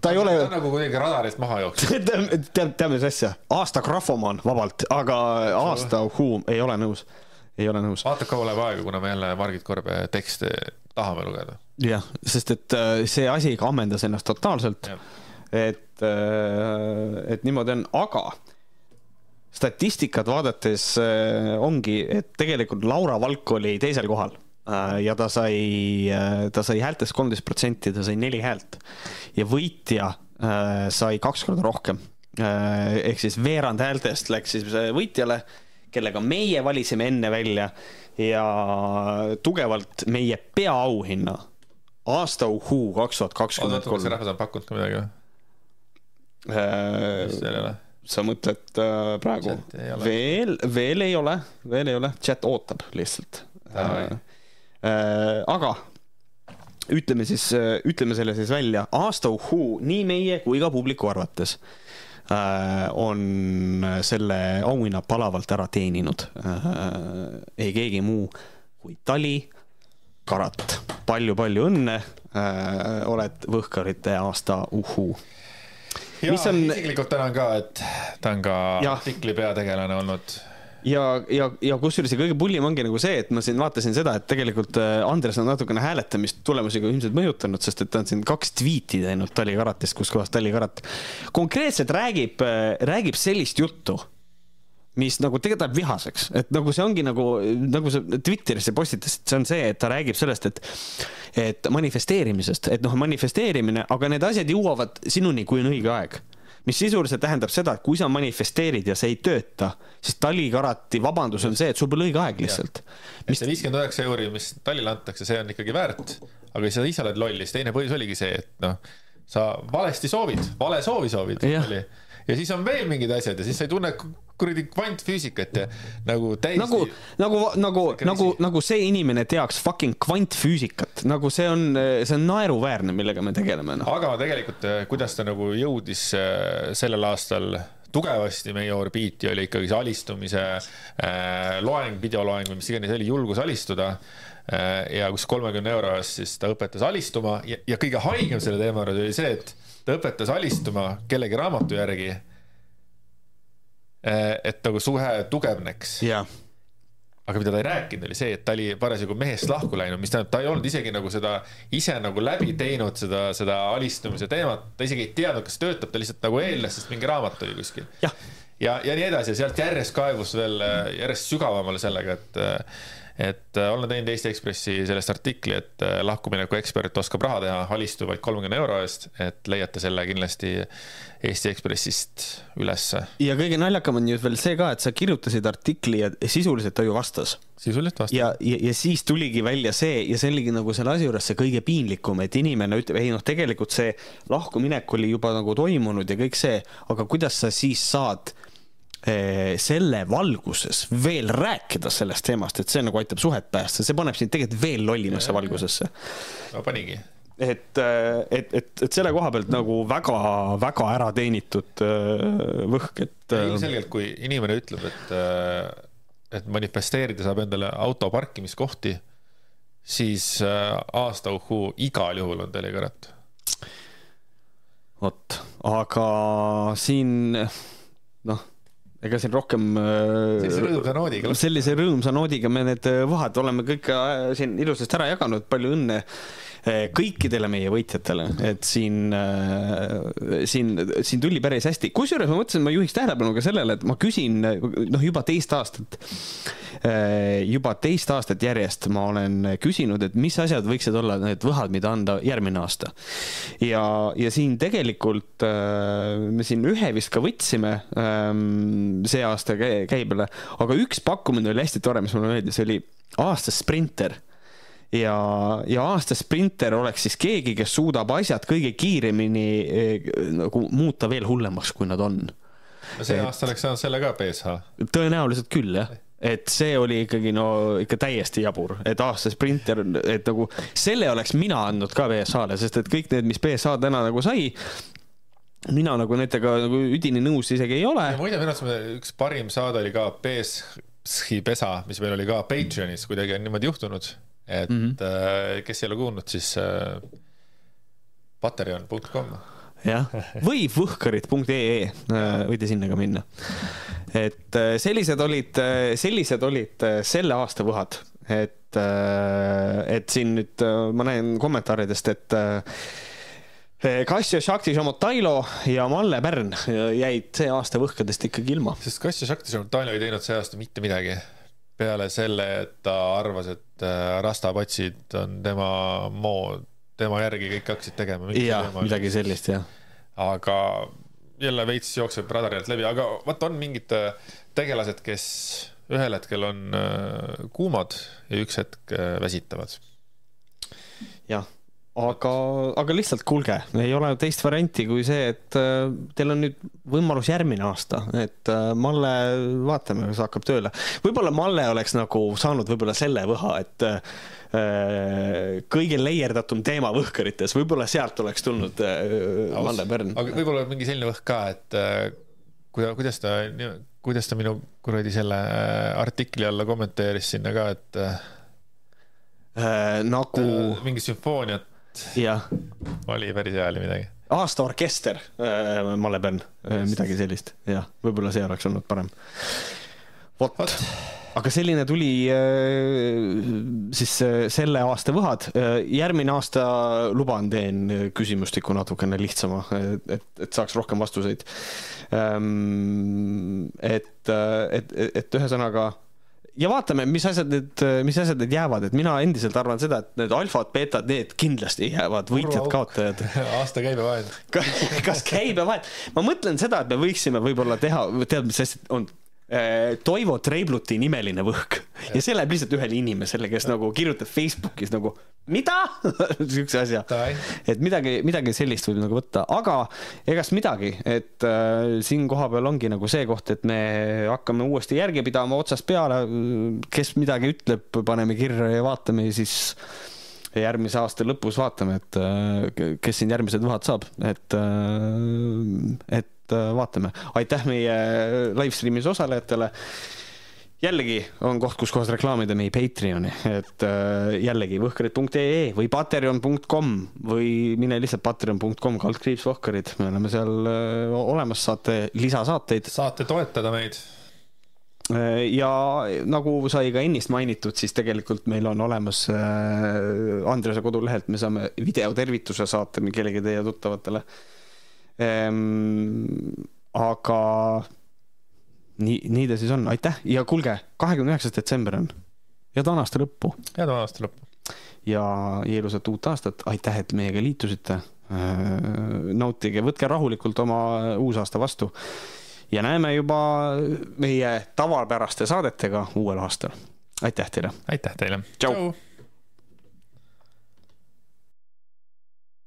ta ei ole. ta on nagu kuidagi radarist maha jooksnud [laughs] tead, tead, mis asja, aasta grafomaan vabalt, aga aasta uhuu ei ole nõus, ei ole nõus. vaata, kaua läheb aega, kuna me jälle Margit Korbe tekste tahame lugeda jah, sest et äh, see asi ikka ammendas ennast totaalselt. et, äh, et niimoodi on, aga statistikat vaadates äh, ongi, et tegelikult Laura Valk oli teisel kohal ja ta sai, ta sai häältest kolmteist protsenti, ta sai neli häält ja võitja sai kaks korda rohkem. ehk siis veerand häältest läks siis võitjale, kellega meie valisime enne välja ja tugevalt meie peaauhinna aasta uhuu kaks tuhat kakskümmend kolm. kas Rahvas on pakkunud ka midagi või? Äh, sa mõtled äh, praegu? veel, veel ei ole, veel ei ole, chat ootab lihtsalt. Äh, äh, aga ütleme siis, äh, ütleme selle siis välja, aasta uhhuu nii meie kui ka publiku arvates äh, on selle auhinna palavalt ära teeninud äh,. ei keegi muu kui Tali Karat palju,. palju-palju õnne äh,, oled Võhkarite aasta uhhuu ja on... isiklikult tänan ka, et ta on ka ja. artikli peategelane olnud ja, ja, ja kusjuures ja kõige pullim ongi nagu see, et ma siin vaatasin seda, et tegelikult äh, Andres on natukene hääletamist tulemusi ka ilmselt mõjutanud, sest et ta on siin kaks tweet'i teinud Tali Karatist, kus kohas Tali Karat konkreetselt räägib, äh, räägib sellist juttu mis nagu tegelikult läheb vihaseks, et nagu see ongi nagu, nagu sa Twitterisse postitasid, see on see, et ta räägib sellest, et et manifesteerimisest, et noh, manifesteerimine, aga need asjad jõuavad sinuni, kui on õige aeg mis sisuliselt tähendab seda, et kui sa manifesteerid ja see ei tööta, siis talikarati vabandus on see, et sul pole õige aeg lihtsalt. mis see viiskümmend üheksa euri, mis tallile antakse, see on ikkagi väärt, aga sa ise oled loll, siis teine põhjus oligi see, et noh, sa valesti soovid, vale soovi soovid. ja siis on veel mingid asjad ja siis sa ei tunne kuradi kvantfüüsikat ja nagu täiesti. nagu, nagu, nagu, nagu, nagu see inimene teaks fucking kvantfüüsikat, nagu see on, see on naeruväärne, millega me tegeleme no.. aga tegelikult, eh, kuidas ta nagu jõudis eh, sellel aastal tugevasti meie orbiiti oli ikkagi see alistumise äh, loeng, videoloeng või mis iganes oli, julgus alistuda äh,. ja kus kolmekümne euro eest siis ta õpetas alistuma ja, ja kõige haigem selle teema juures oli see, et ta õpetas alistuma kellegi raamatu järgi et nagu suhe tugevneks. aga mida ta ei rääkinud, oli see, et ta oli parasjagu mehest lahku läinud, mis tähendab, ta ei olnud isegi nagu seda ise nagu läbi teinud, seda, seda alistumise teemat, ta isegi ei teadnud, kas töötab, ta lihtsalt nagu eeldas, sest mingi raamat oli kuskil. ja, ja, ja nii edasi ja sealt järjest kaevus veel järjest sügavamale sellega, et et äh, olen teinud Eesti Ekspressi sellest artikli, et äh, lahkumineku ekspert oskab raha teha, alistu vaid kolmekümne euro eest, et leiate selle kindlasti Eesti Ekspressist ülesse. ja kõige naljakam on ju veel see ka, et sa kirjutasid artikli ja sisuliselt ta ju vastas. sisuliselt vastas. ja, ja, ja siis tuligi välja see ja see oligi nagu selle asja juures see kõige piinlikum, et inimene ütleb, ei noh, tegelikult see lahkuminek oli juba nagu toimunud ja kõik see, aga kuidas sa siis saad selle valguses veel rääkida sellest teemast, et see nagu aitab suhet päästa, see paneb sind tegelikult veel lollimasse valgusesse. no panigi. et, eh, et, et, et selle koha pealt nagu väga-väga ära teenitud eh, võhk, et. ilmselgelt, kui inimene ütleb, et, et manifesteerida saab endale auto parkimiskohti, siis aasta uhuu igal juhul on telekarat. vot, aga siin noh ega siin rohkem sellise rõõmsa noodiga. sellise rõõmsa noodiga me need äh, vahad oleme kõik äh, siin ilusasti ära jaganud, palju õnne äh, kõikidele meie võitjatele, et siin, siin, siin tuli päris hästi, kusjuures ma mõtlesin, ma juhiks tähelepanu ka sellele, et ma küsin noh, juba teist aastat. Äh, juba teist aastat järjest ma olen küsinud, et mis asjad võiksid olla need võhad, mida anda järgmine aasta. ja, ja siin tegelikult me siin ühe vist ka võtsime ähm, see aasta käibele, aga üks pakkumine oli hästi tore, mis mulle meeldis, oli aasta sprinter ja, ja aasta sprinter oleks siis keegi, kes suudab asjad kõige kiiremini eh, nagu muuta veel hullemaks, kui nad on. see aasta oleks saanud selle ka BSH. tõenäoliselt küll, jah et see oli ikkagi no ikka täiesti jabur, et aasta sprinter, et nagu selle oleks mina andnud ka BSA-le, sest et kõik need, mis BSA täna nagu sai, mina nagu nendega nagu üdini nõus isegi ei ole. muide, minu arust üks parim saade oli ka BSI pesa, mis meil oli ka Patreonis, kuidagi on niimoodi juhtunud, et mm -hmm. kes ei ole kuulnud, siis äh, patreon.com jah, või võhkarid.ee, äh, võite sinna ka minna. et sellised olid, sellised olid selle aasta võhad, et, et siin nüüd ma näen kommentaaridest, et Kassio, Šakti, Šamotailo ja Malle Pärn jäid see aasta võhkadest ikkagi ilma. sest Kassio, Šakti, Šamotailo ei teinud see aasta mitte midagi peale selle, et ta arvas, et rastapatsid on tema mood tema järgi kõik hakkasid tegema. jah, midagi sellist, jah. aga jälle veits jookseb radari alt läbi, aga vot on mingid äh, tegelased, kes ühel hetkel on äh, kuumad ja üks hetk äh, väsitavad. jah, aga, aga lihtsalt kuulge, ei ole teist varianti kui see, et äh, teil on nüüd võimalus järgmine aasta, et äh, Malle, vaatame, kas hakkab tööle. võib-olla Malle oleks nagu saanud võib-olla selle võha, et äh, kõige leierdatum teema võhkarites, võib-olla sealt oleks tulnud Malle Pärn. aga võib-olla mingi selline võhk ka, et kuidas ta, kuidas ta minu kuradi selle artikli alla kommenteeris sinna ka, et äh, nagu. mingi sümfooniat oli päris hea oli midagi. aasta orkester äh,, Malle Pärn äh,, midagi sellist, jah, võib-olla see oleks olnud parem. vot, aga selline tuli äh, siis äh, selle aasta võhad äh,. järgmine aasta luban, teen küsimustiku natukene lihtsama, et, et saaks rohkem vastuseid ähm,. et, et, et, et ühesõnaga ja vaatame, mis asjad need, mis asjad need jäävad, et mina endiselt arvan seda, et need alfad, beetad, need kindlasti jäävad võitjad-kaotajad. [laughs] aasta käibevahend kas käibevahend? ma mõtlen seda, et me võiksime võib-olla teha, tead, mis asi on Toivo Treibluti nimeline võhk. Ja see läheb lihtsalt ühele inimesele, kes nagu kirjutab Facebookis nagu mida? [laughs] Siukse asja, et midagi, midagi sellist võib nagu võtta, aga egast midagi, et äh, siin kohapeal ongi nagu see koht, et me hakkame uuesti järge pidama otsast peale. kes midagi ütleb, paneme kirja ja vaatame ja siis järgmise aasta lõpus vaatame, et äh, kes siin järgmised võhad saab, et, äh, et et äh, vaatame. aitäh meie live stream'is osalejatele jällegi on koht, kus kohas reklaamida meie Patreoni, et äh, jällegi võhkarid.ee või patreon.com või mine lihtsalt patreon.com kaldkriips Võhkarid, me oleme seal äh, olemas, saate lisasaateid. saate toetada meid. Äh, ja nagu sai ka ennist mainitud, siis tegelikult meil on olemas äh, Andrese kodulehelt, me saame videotervituse saata kellegi teie tuttavatele. Aga nii, nii ta siis on, aitäh ja kuulge, kahekümne üheksas detsember on. head aasta lõppu. head aasta lõppu. ja ilusat uut aastat, aitäh, et meiega liitusite. Ehm, nautige, võtke rahulikult oma uusaasta vastu. ja näeme juba meie tavapäraste saadetega uuel aastal. aitäh teile. aitäh teile. tšau, tšau..